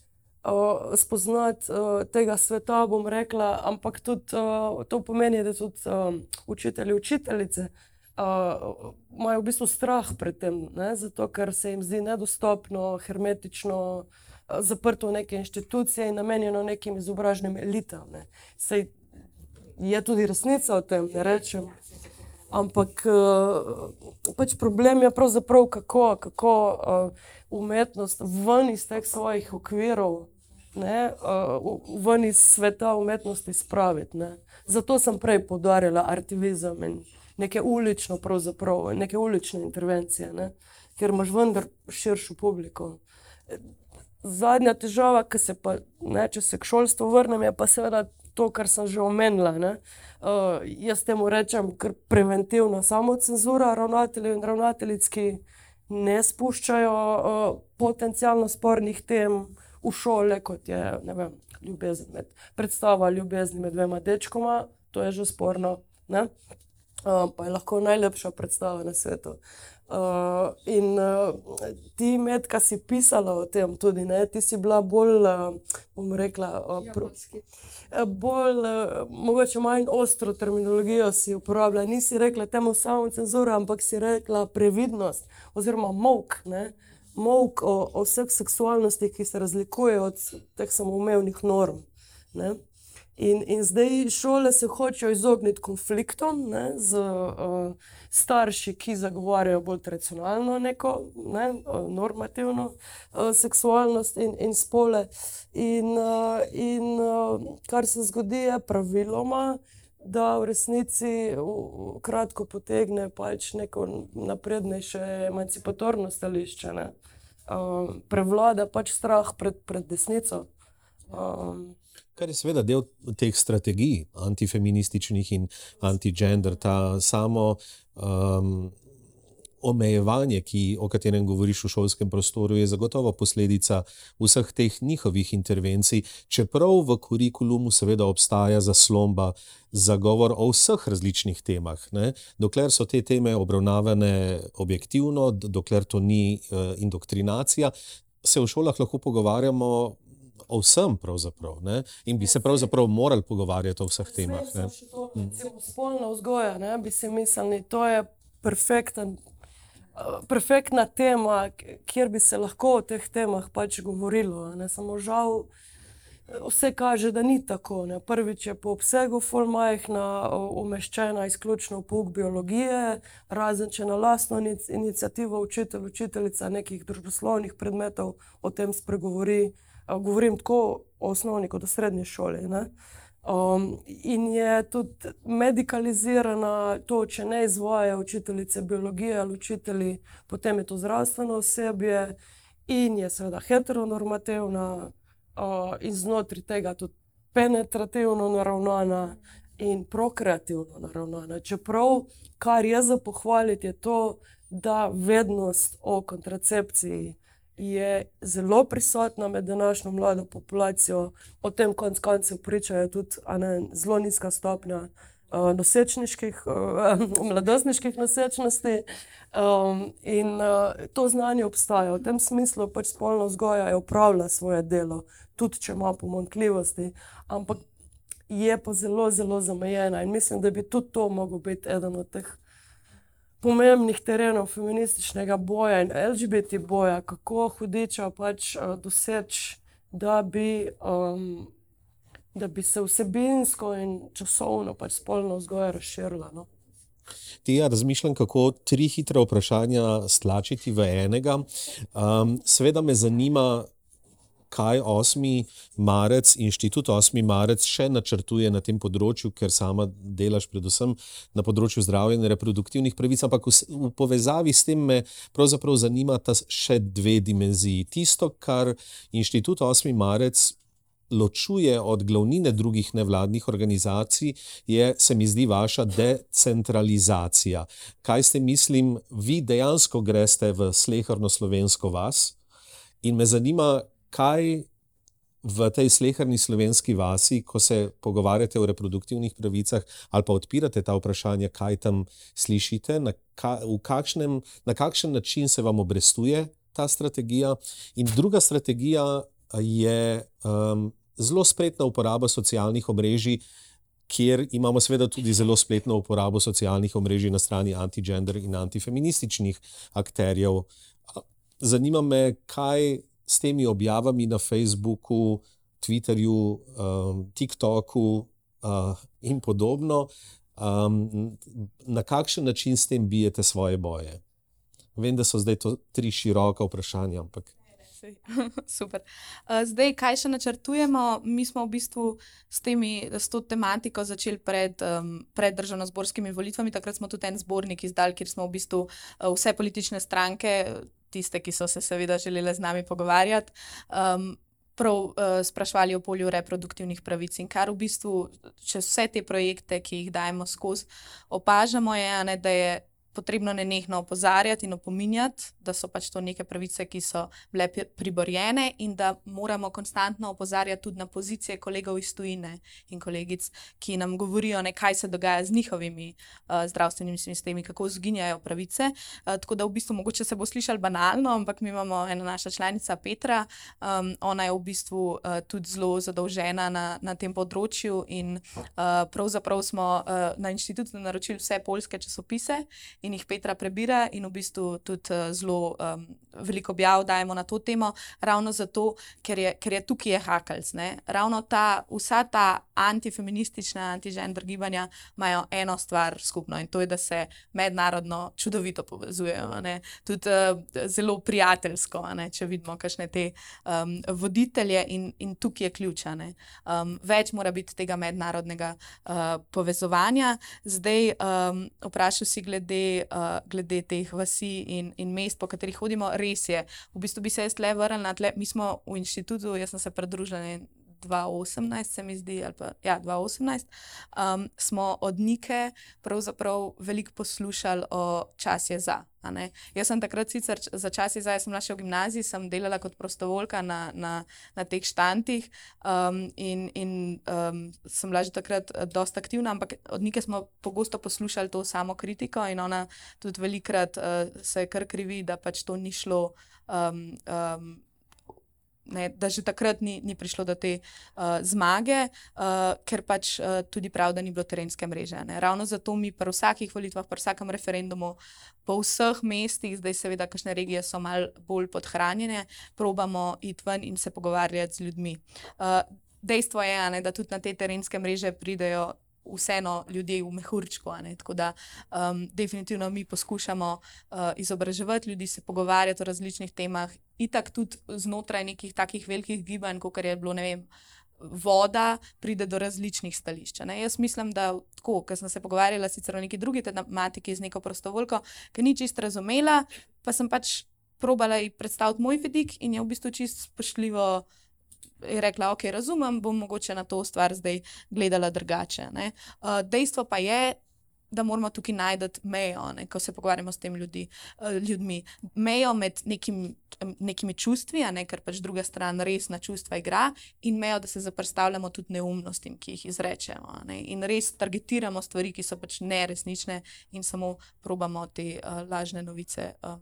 uh, spoznati uh, tega sveta, bom rekla, ampak tudi uh, to pomeni, da tudi uh, učitelji, učiteljice uh, imajo v bistvu strah pred tem, ne? zato ker se jim zdi nedostopno, hermetično. Zaprto v neke inštitucije in namenjeno nekim izobraženim elitam. Ne. Sej je tudi resnica o tem, ne rečem. Ampak pač problem je pravzaprav, kako, kako umetnost ven iz teh svojih okvirov, ne, ven iz sveta umetnosti spraviti. Ne. Zato sem prej podarila artivizem in neke ulično, pravzaprav, neke ulične intervencije, ne, ker imaš vendar širšo publiko. Zadnja težava, ki se pa, ne, če se k šolstvu vrnem, je pa seveda to, kar sem že omenila. Uh, jaz temu rečem, ker preventivna samocenzura ravnateljev in ravnateljic, ki ne spuščajo uh, potencialno spornih tem v šole, kot je vem, ljubezen med, predstava ljubezni med dvema dečkoma, to je že sporno. Uh, pa je lahko najlepša predstava na svetu. Uh, in uh, ti, med, ki si pisala o tem, tudi ne, ti si bila bolj, uh, bom rekla, uh, bolj, uh, mogoče manj ostro terminologijo si uporabljala. Nisi rekla temu samo cenzura, ampak si rekla previdnost oziroma mok. Mok o, o vseh seksualnostih, ki se razlikujejo od teh samoumevnih norm. Ne? In, in zdaj šole se hočejo izogniti konfliktom ne, z uh, starši, ki zagovarjajo bolj tradicionalno, neko ne, uh, normativno uh, seksualnost in, in spole. In, uh, in uh, kar se zgodi, je praviloma, da v resnici v kratko potegne pač neko naprednejše emancipatorno stališče. Uh, prevlada pač strah pred, pred desnico. Um, Kar je seveda del teh strategij, antifeminističnih in anti-gender, ta samo um, omejevanje, ki, o katerem govoriš v šolskem prostoru, je zagotovo posledica vseh teh njihovih intervencij, čeprav v kurikulumu seveda obstaja zaslomba za govor o vseh različnih temah. Ne? Dokler so te teme obravnavane objektivno, dokler to ni uh, indoktrinacija, se v šolah lahko pogovarjamo. O vsem, pravzaprav, ne? in bi se pravzaprav morali pogovarjati o vseh temah. To, recimo, spolna vzgoja, ne bi se mislili, to je perfekten perfektna tema, kjer bi se lahko o teh temah pač govorilo. Ne? Samo žal, vse kaže, da ni tako. Ne? Prvič je po obsegu formajhna, umeščena izključno v pouk biologije, razen če na lastno inicijativo učitelj, učiteljica nekih družboslovnih predmetov o tem spregovori. Govorim tako o osnovni kot o srednji šoli. Ne? Um, in je tudi medicalizirana, to, če ne izvaja učiteljice biologije ali učitelji, potem je to zdravstveno osebje, in je seveda heteronormativna, uh, in znotraj tega tudi penetrativno naravnana in prokreativno naravnana. Čeprav, kar je za pohvaliti, je to, da vednost o kontracepciji je zelo prisotna med današnjo mlado populacijo, o tem konc koncev pričajo tudi ne, zelo nizka stopnja uh, nosečniških, uh, mladostniških nosečnosti. Um, in uh, to znanje obstaja. V tem smislu pač spolna vzgoja je upravila svoje delo, tudi če ima pomankljivosti, ampak je pa zelo, zelo zamejena in mislim, da bi tudi to mogel biti eden od teh pomembnih terenov feminističnega boja in LGBT boja, kako hudiča pač uh, doseči, da, um, da bi se vsebinsko in časovno pač spolno vzgoja razširila. No? Tija, razmišljam, kako tri hitre vprašanja stlačiti v enega. Um, Sveda me zanima, kaj 8. marec, inštitut 8. marec še načrtuje na tem področju, ker sama delaš predvsem na področju zdravja in reproduktivnih pravic, ampak v, v povezavi s tem me pravzaprav zanimata še dve dimenziji. Tisto, kar inštitut 8. marec. Ločuje od glavnine drugih nevladnih organizacij, je, se mi zdi, vaša decentralizacija. Kaj ste, mislim, vi dejansko greste v slehrno slovensko vas? In me zanima, kaj v tej slehrni slovenski vasi, ko se pogovarjate o reproduktivnih pravicah ali pa odpirate ta vprašanja, kaj tam slišite, na, ka, kakšnem, na kakšen način se vam obrestuje ta strategija. In druga strategija je um, zelo spretna uporaba socialnih omrežij. Kjer imamo, seveda, tudi zelo spletno uporabo socialnih omrežij na strani anti-gender in antifeminističnih akterjev. Zanima me, kaj s temi objavami na Facebooku, Twitterju, um, TikToku uh, in podobno, um, na kakšen način s tem bijete svoje boje? Vem, da so zdaj to tri široka vprašanja, ampak. Super. Zdaj, kaj še načrtujemo? Mi smo v bistvu s, temi, s to tematiko začeli pred, um, pred državno-zborskimi volitvami. Takrat smo tudi en zbornik izdali, kjer smo v bistvu vse politične stranke, tiste, ki so se seveda želeli z nami pogovarjati. Um, Prav uh, sprašvali o polju reproduktivnih pravic, in kar v bistvu, če vse te projekte, ki jih dajemo skozi, opažamo, je, ne, da je potrebno nenehno opozarjati in opominjati, da so pač to neke pravice, ki so bile priborjene, in da moramo konstantno opozarjati tudi na pozicije kolegov iz tujine in kolegic, ki nam govorijo, ne, kaj se dogaja z njihovimi uh, zdravstvenimi sistemi, kako zginjajo pravice. Uh, tako da v bistvu mogoče se bo slišal banalno, ampak mi imamo ena naša članica Petra, um, ona je v bistvu uh, tudi zelo zadolžena na, na tem področju in uh, pravzaprav smo uh, na inštitutu naročili vse polske časopise in jih Petra prebira, in v bistvu tudi uh, zelo um, veliko objav dajemo na to temo, ravno zato, ker je, ker je tukaj je hakalc. Ravno ta, vsa ta antifeministična, anti-gender gibanja imajo eno stvar skupno in to je, da se mednarodno čudovito povezujejo, tudi uh, zelo prijateljsko, če vidimo, kakšne te um, voditelje, in, in tukaj je ključane. Um, več mora biti tega mednarodnega uh, povezovanja. Zdaj, um, vprašal si glede uh, glede teh vasi in, in mest, po katerih hodimo, res je. V bistvu bi se jaz le vrnil na tle. Mi smo v inštitutu, jaz sem se pridružil 2018, se mi zdi, ali pa ja, 2018, um, smo od Nike pravzaprav veliko poslušali o čas je za. Jaz sem takrat sicer za čas je za, jaz sem bila še v gimnaziji, sem delala kot prostovoljka na, na, na teh štantih um, in, in um, sem bila že takrat eh, dosta aktivna, ampak od Nike smo pogosto poslušali to samo kritiko in ona tudi velikrat uh, se kar krivi, da pač to ni šlo. Um, um, Ne, da že takrat ni, ni prišlo do te uh, zmage, uh, ker pač uh, tudi prav, da ni bilo terenske mreže. Ne. Ravno zato mi pri vsakih volitvah, pri vsakem referendumu, po vseh mestih, zdaj seveda, kakšne regije so mal bolj podhranjene, probamo iti ven in se pogovarjati z ljudmi. Uh, dejstvo je, ne, da tudi na te terenske mreže pridejo vseeno ljudje v mehurčku. Tako da um, definitivno mi poskušamo uh, izobraževati ljudi, se pogovarjati o različnih temah, itak tudi znotraj nekih takih velikih gibanj, kot je bilo, ne vem. Voda pride do različnih stališč. Ne? Jaz mislim, da tako, ker sem se pogovarjala sicer o neki drugi tematiki z neko prostovoljko, ki ni čist razumela, pa sem pač probala predstaviti moj vidik in je v bistvu čist spoštljivo je rekla, ok, razumem, bom mogoče na to stvar zdaj gledala drugače. Uh, dejstvo pa je, da moramo tukaj najti mejo, ne, ko se pogovarjamo s temi ljudi, uh, ljudmi. Mejo med nekim, nekimi čustvi, ne, ker pač druga stran res na čustva igra, in mejo, da se zaprstavljamo tudi neumnostim, ki jih izrečemo. Ne, in res targetiramo stvari, ki so pač neresnične, in samo probamo te uh, lažne novice um,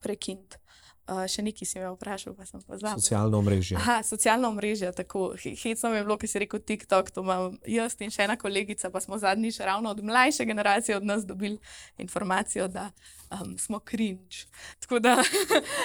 prekiniti. Uh, še nekaj si me vprašal, pa sem pozval. Socialno omrežje. Aha, socialno mreže, tako hecno mi je bilo, ki si rekel TikTok, to imam jaz in še ena kolegica, pa smo zadnjič ravno od mlajše generacije od nas dobili informacijo, da um, smo cringe. Tako da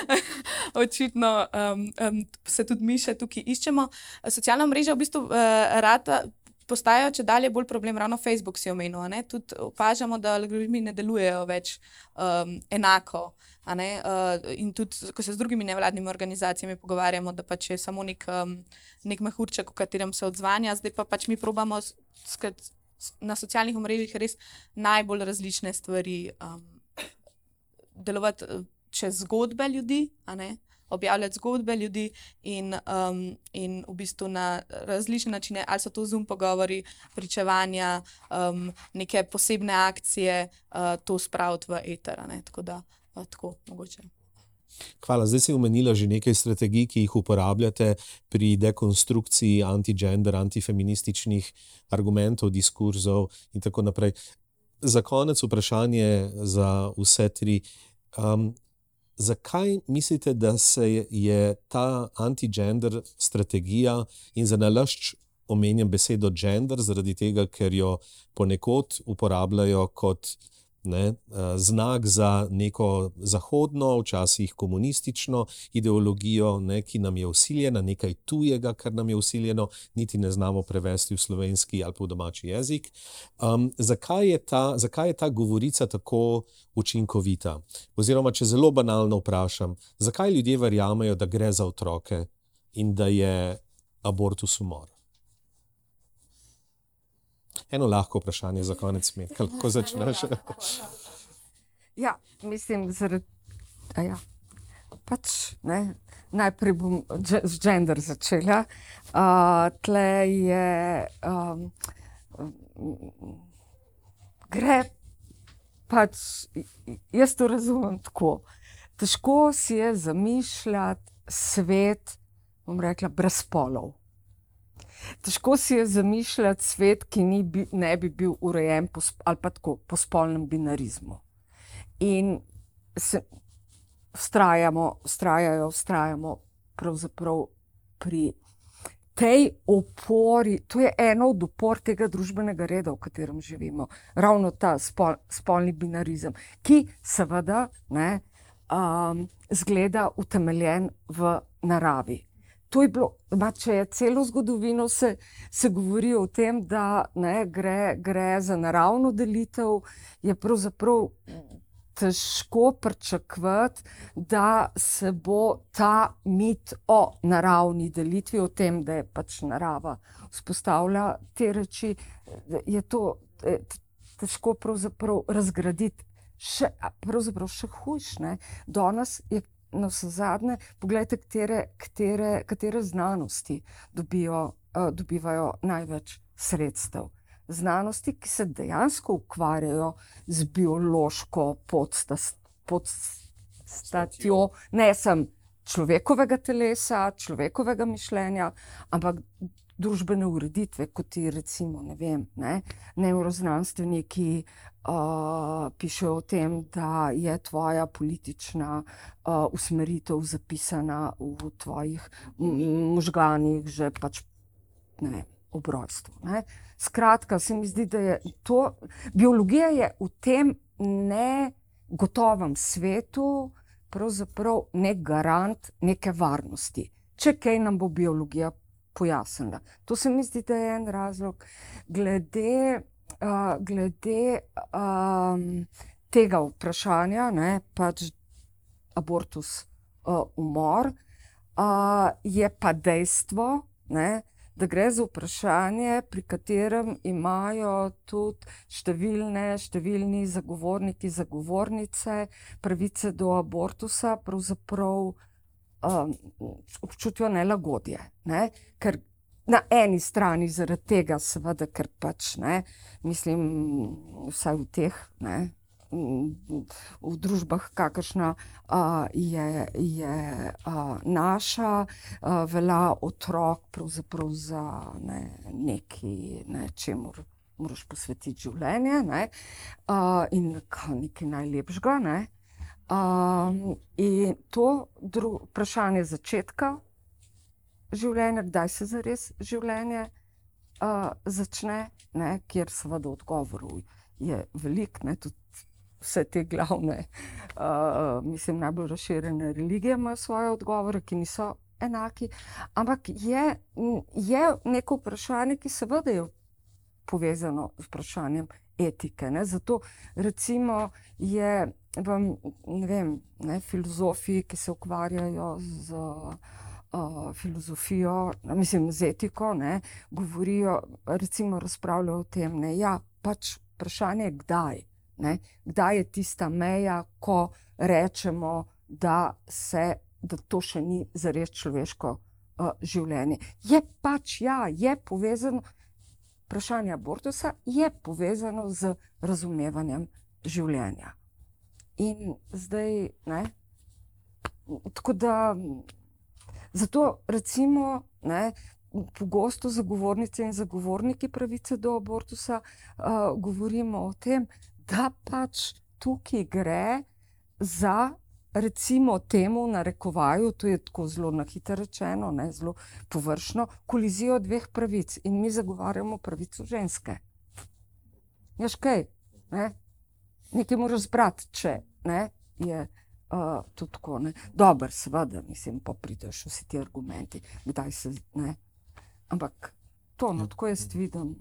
očitno um, um, se tudi mi še tukaj iščemo. Socialna mreža v bistvu uh, rada. Postajajo če dalje bolj problem, ravno Facebook si omenil. Tudi opažamo, da algoritmi ne delujejo več um, enako. Uh, in tudi, ko se z drugimi nevladnimi organizacijami pogovarjamo, da pač je samo nek, um, nek mehurček, v katerem se odzvanja, zdaj pa pač mi probamo skrat, na socialnih omrežjih res najbolj različne stvari um, delovati eh, čez zgodbe ljudi, ne. Objavljati zgodbe ljudi in, um, in v bistvu na različne načine, ali so to zum pogovori, pričevanja, um, neke posebne akcije, uh, to spraviti v eter. Tako da, uh, tako mogoče. Hvala. Zdaj si omenila že nekaj strategij, ki jih uporabljate pri dekonstrukciji anti-gender, antifeminističnih argumentov, diskurzov in tako naprej. Za konec vprašanje za vse tri. Um, zakaj mislite, da se je, ta anti-gender strategija in za nalašč omenjam besedo gender, zaradi tega, ker jo ponekod uporabljajo kot ne, eh, znak za neko zahodno, včasih komunistično ideologijo, ne, ki nam je usiljena, nekaj tujega, kar nam je usiljeno, niti ne znamo prevesti v slovenski ali pa v domači jezik. Um, zakaj, je ta, zakaj je ta govorica tako učinkovita? Oziroma, če zelo banalno vprašam, zakaj ljudje verjamejo, da gre za otroke in da je abortus umor? Eno lahko vprašanje za konec, Metka, lahko začneš. Ja, mislim, zaradi. Ja. Pač, ne, najprej bom z gender začela. Uh, tle je. Um, gre pač, jaz to razumem tako. Težko si je zamišljati svet, bom rekla, brez spolov. Težko si je zamišljati svet, ki ni bi, ne bi bil urejen po, ali pa tako po spolnem binarizmu. In se vztrajamo, vztrajajo, vztrajamo pravzaprav pri tej opori. To je eno od opor tega družbenega reda, v katerem živimo. Ravno ta spol, spolni binarizem, ki seveda ne, um, zgleda utemeljen v naravi. To je bilo, ma, če je celo zgodovino se, se govori o tem, da ne, gre, gre za naravno delitev, je pravzaprav težko pričakovati, da se bo ta mit o naravni delitvi, o tem, da je pač narava vzpostavlja te reči, je to težko razgraditi. Še, pravzaprav še hujše. Danes je na vse zadnje, pogledajte, katere, katere, katere znanosti dobijo, uh, dobivajo največ sredstev. Znanosti, ki se dejansko ukvarjajo z biološko podstatjo, ne samo človekovega telesa, človekovega mišljenja, ampak družbene ureditve, kot je recimo ne vem, ne, neuroznanstveniki uh, pišejo o tem, da je tvoja politična uh, usmeritev zapisana v tvojih možganih, že pač ne vem, ob rojstvu. Ne. Skratka, se mi zdi, da je to, biologija je v tem negotovem svetu pravzaprav nek garant neke varnosti. Če kaj nam bo biologija pojasnila. To se mi zdi, da je en razlog. Glede, uh, glede um, tega vprašanja, ne, pač abortus, uh, umor, uh, je pa dejstvo, ne, da gre za vprašanje, pri katerem imajo tudi številne, številni zagovorniki, zagovornice pravice do abortusa, pravzaprav um, občutijo nelagodje. Ne? Ker na eni strani zaradi tega, seveda, ker pač ne, mislim, vsaj v teh. Ne, v družbah, kakršna uh, je, je uh, naša, uh, velja otrok za ne, nekaj, ne, čemu moraš posvetiti življenje ne, uh, in nekaj najlepšega. Ne. Uh, in to vprašanje začetka življenja, kdaj se zares življenje uh, začne, ne, kjer seveda odgovorov je veliko, vse te glavne, uh, mislim, najbolj razširjene religije imajo svoje odgovore, ki niso enaki. Ampak je, je neko vprašanje, ki seveda je povezano z vprašanjem etike. Ne? Zato recimo je ne vem, ne, filozofi, ki se ukvarjajo z. Uh, filozofijo, mislim, z etiko, ne, govorijo, recimo, razpravljajo o tem, da ja, je pač vprašanje, kdaj. Ne? Kdaj je tista meja, ko rečemo, da, se, da to še ni za res človeško uh, življenje. Je pač, ja, je povezano, vprašanje abortusa je povezano z razumevanjem življenja. In zdaj, ne, tako da, zato recimo, ne, pogosto zagovornice in zagovorniki pravice do abortusa uh, govorimo o tem, da pač tukaj gre za, recimo, temu narekovaju, to je tako zelo na hitro rečeno, ne, zelo površno, kolizijo dveh pravic in mi zagovarjamo pravico ženske. Ješ kaj? Ne? Nekaj moraš zbrati, če ne, je. Uh, tudi tako, dobro, seveda, mislim, pa prideš vsi ti argumenti, kdaj se. Ne? Ampak to, no, tako jaz vidim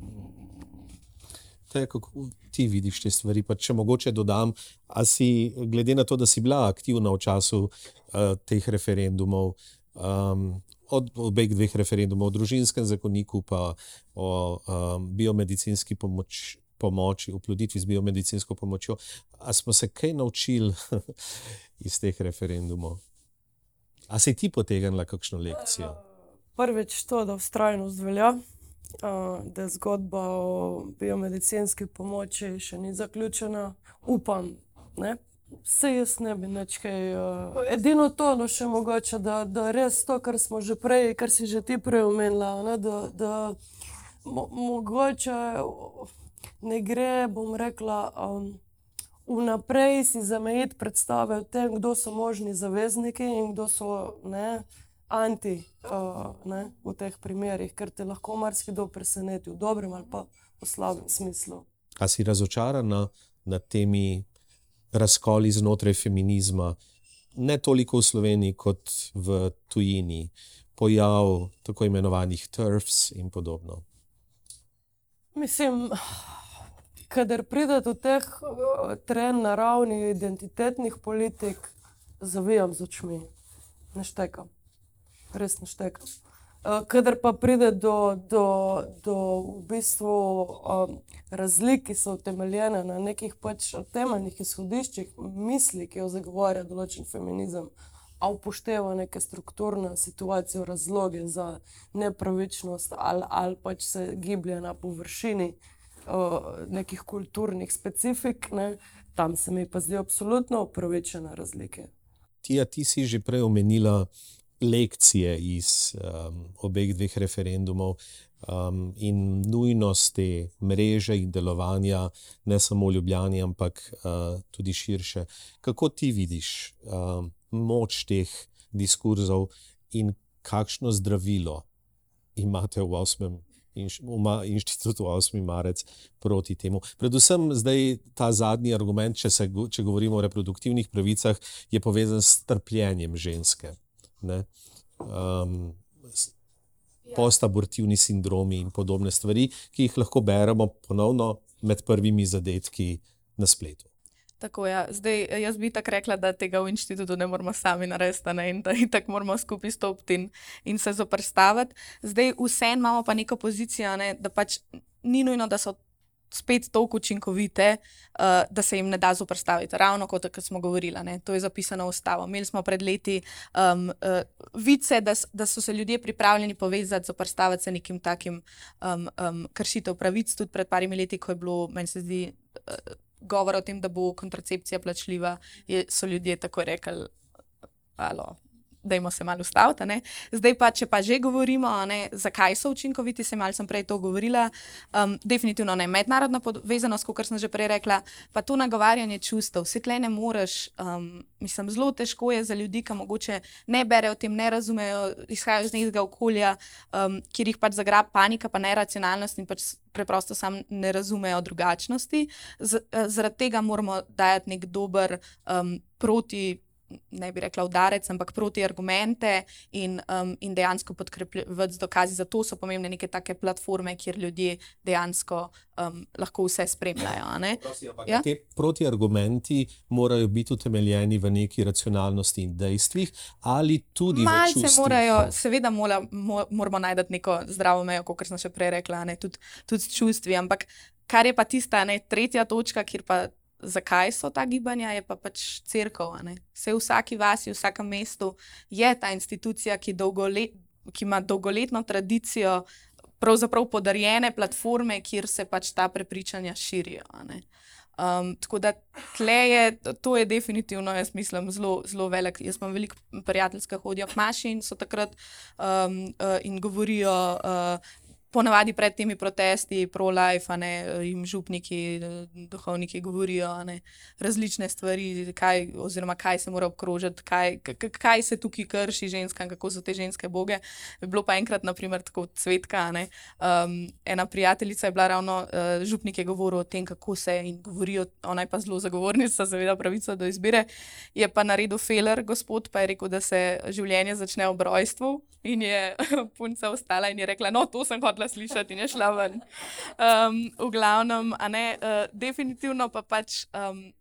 te, kako ti vidiš te stvari. Pa če mogoče dodam, a si, glede na to, da si bila aktivna v času uh, teh referendumov, um, od obeh dveh referendumov, o družinskem zakoniku, pa o um, biomedicinski pomoč, pomoči, oploditvi z biomedicinsko pomočjo, a smo se kaj naučili iz teh referendumov? A si ti potegnila kakšno lekcijo? Prvič to, da vztrajnost velja da zgodba o biomedicinski pomoči še ni zaključena. Upam, ne. Vse jaz ne bi več kaj. Uh, edino to, no še mogoče, da, da res to, kar smo že prej, kar si že ti prej omenila, ne, da, da mo, mogoče ne gre, bom rekla, um, vnaprej si zamejiti predstave o tem, kdo so možni zavezniki in kdo so ne anti uh, ne, v teh primerih, ker te lahko marsikdo preseneti v dobrem ali pa v slabem smislu. A si razočarana nad temi razkoli znotraj feminizma, ne toliko v Sloveniji kot v tujini, pojav tako imenovanih TERFs in podobno? Mislim, kader pride do teh trenj na ravni identitetnih politik, zavijam z očmi, neštekam res naštekam. Uh, Kader pa pride do, do, do v bistvu, um, razlik, ki so utemeljene na nekih pač temeljnih izhodiščih, misli, ki jo zagovarja določen feminizem, a upošteva neke strukturne situacije, razloge za nepravičnost, ali, ali pač se giblje na površini uh, nekih kulturnih specifik, ne, tam se mi pa zdi absolutno upravičene razlike. Tija, ti si že prej omenila lekcije iz um, obeh dveh referendumov um, in nujnost te mreže in delovanja, ne samo v Ljubljani, ampak uh, tudi širše. Kako ti vidiš um, moč teh diskurzov in kakšno zdravilo imate v 8. inštitutu 8. marec proti temu. Predvsem zdaj ta zadnji argument, če, se, če govorimo o reproduktivnih pravicah, je povezan s trpljenjem ženske. Um, postabortivni sindromi in podobne stvari, ki jih lahko beremo ponovno med prvimi zadetki na spletu. Tako. Ja. Zdaj, jaz bi tako rekla, da tega v inštitutu ne moramo sami narediti ne? in da tako moramo skupaj stopiti in, in se zoprstaviti. Zdaj, vseeno imamo pa neko pozicijo, ne? da pač ni nujno, da so spet toliko učinkovite, uh, da se jim ne da zoprstaviti. Ravno kot smo govorili, ne? to je zapisano v ustavo. Imeli smo pred leti um, uh, vice, da, da so se ljudje pripravljeni povezati, zoprstaviti se nekim takim um, um, kršitev pravic. Tudi pred parimi leti, ko je bilo, meni se zdi. Uh, govora o tem, da bo kontracepcija plačljiva, je, so ljudje tako rekli, alo. Dajmo se malo ustaviti. Zdaj pa, če pa že govorimo, ne, zakaj so učinkoviti, se malo sem prej to govorila. Um, definitivno ne mednarodna povezanost, kot sem že prej rekla, pa to nagovarjanje čustev. Vse tle ne moreš, um, mislim, zelo težko je za ljudi, ki mogoče ne berejo o tem, ne razumejo, izhajajo iz nekega okolja, um, kjer jih pač zagrab panika, pa neracionalnost in pač preprosto sam ne razumejo drugačnosti. Z, eh, zaradi tega moramo dajati nek dober um, proti. Ne bi rekla udarec, ampak proti argumente in, um, in dejansko podkrepiti z dokazi. Zato so pomembne neke take platforme, kjer ljudje dejansko um, lahko vse spremljajo. Ja? Te protiargumenti morajo biti utemeljeni v neki racionalnosti in dejstvih, ali tudi Malce v čustvih. Morajo, seveda mora, moramo najti neko zdravo mejo, kot sem še prej rekla, tudi, tudi s čustvi. Ampak kar je pa tista ne, tretja točka, kjer pa. Zakaj so ta gibanja, je pa pač crkva. Vse v vsaki vasi, v vsakem mestu je ta institucija, ki, dolgolet, ki ima dolgoletno tradicijo, pravzaprav podarjene platforme, kjer se pač ta prepričanja širijo. Um, tako da je, to je definitivno, jaz mislim, zelo, zelo velik. Jaz imam veliko prijateljskih, hodijo k maši in so takrat um, uh, in govorijo. Uh, ponavadi pred temi protesti, pro-life, jim župniki, duhovniki govorijo ne, različne stvari, kaj, oziroma kaj se mora obkrožiti, kaj, kaj se tukaj krši ženskam, kako so te ženske boge. Bilo pa enkrat, naprimer, tako cvetka. Ne, um, ena prijateljica je bila ravno, uh, župnik je govoril o tem, kako se in govorijo, ona je pa zelo zagovornica, seveda, pravico do izbire. Je pa naredil feler, gospod pa je rekel, da se življenje začne ob rojstvu in je punca ostala in je rekla: No, to sem hotela slišati in je šla ven. Um, v glavnem, ne, uh, definitivno pa pač. Um,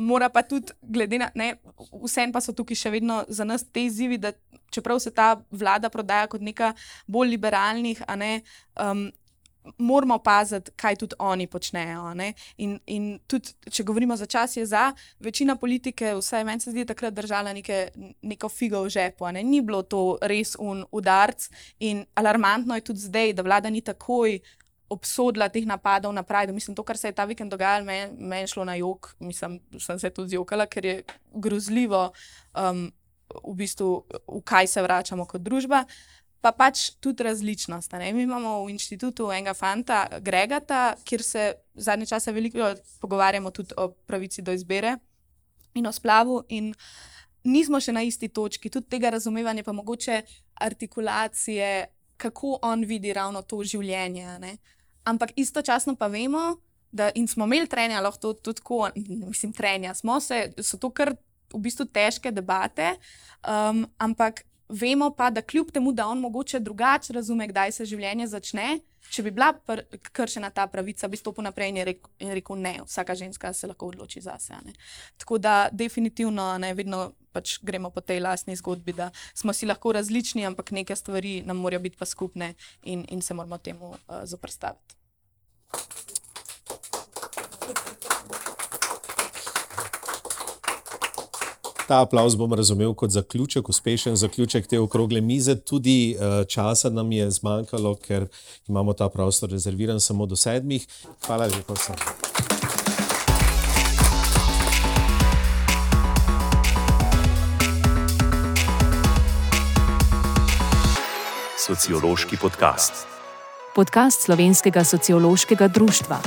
Mora pa tudi, glede na to, vseeno pa so tukaj še vedno za nas te izzivi, da čeprav se ta vlada prodaja kot neka bolj liberalnih, ne, um, moramo paziti, kaj tudi oni počnejo. In, in tudi, če govorimo za čas, je za večina politike, vsaj meni se zdi, takrat držala neke, neko figo v žepu. Ne? Ni bilo to res un udarc in alarmantno je tudi zdaj, da vlada ni takoj. Obsodila teh napadov na Pride. Mislim, to, kar se je ta vikend dogajalo, meni men šlo na jog. Mislim, sem se tudi zjokala, ker je grozljivo, um, v bistvu, v kaj se vračamo kot družba. Uh, pa pač tudi različnost. Mi imamo v inštitutu enega fanta, Gregata, kjer se zadnje čase veliko pogovarjamo tudi o pravici do izbire in o splavu. In nismo še na isti točki, tudi tega razumevanja, pa mogoče artikulacije, kako on vidi ravno to življenje. Ne? Ampak istočasno pa vemo, da smo imeli trenja, lahko tudi tako, mislim, trenja. Smo se, so to kar v bistvu težke debate, um, ampak vemo pa, da kljub temu, da on mogoče drugače razume, kdaj se življenje začne, če bi bila kršena ta pravica, bi stopil naprej in rekel, in rekel ne, vsaka ženska se lahko odloči za sebe. Tako da definitivno ne vedno pač gremo po tej lastni zgodbi, da smo si lahko različni, ampak neke stvari nam morajo biti pa skupne in, in se moramo temu uh, zoprstaviti. Ta aplauz bom razumel kot zaključek, uspešen zaključek te okrogle mize. Tudi uh, časa nam je zmanjkalo, ker imamo ta prostor rezerviran samo do sedmih. Hvala lepa vsem. Sociološki podcast. Podcast Slovenskega sociološkega društva.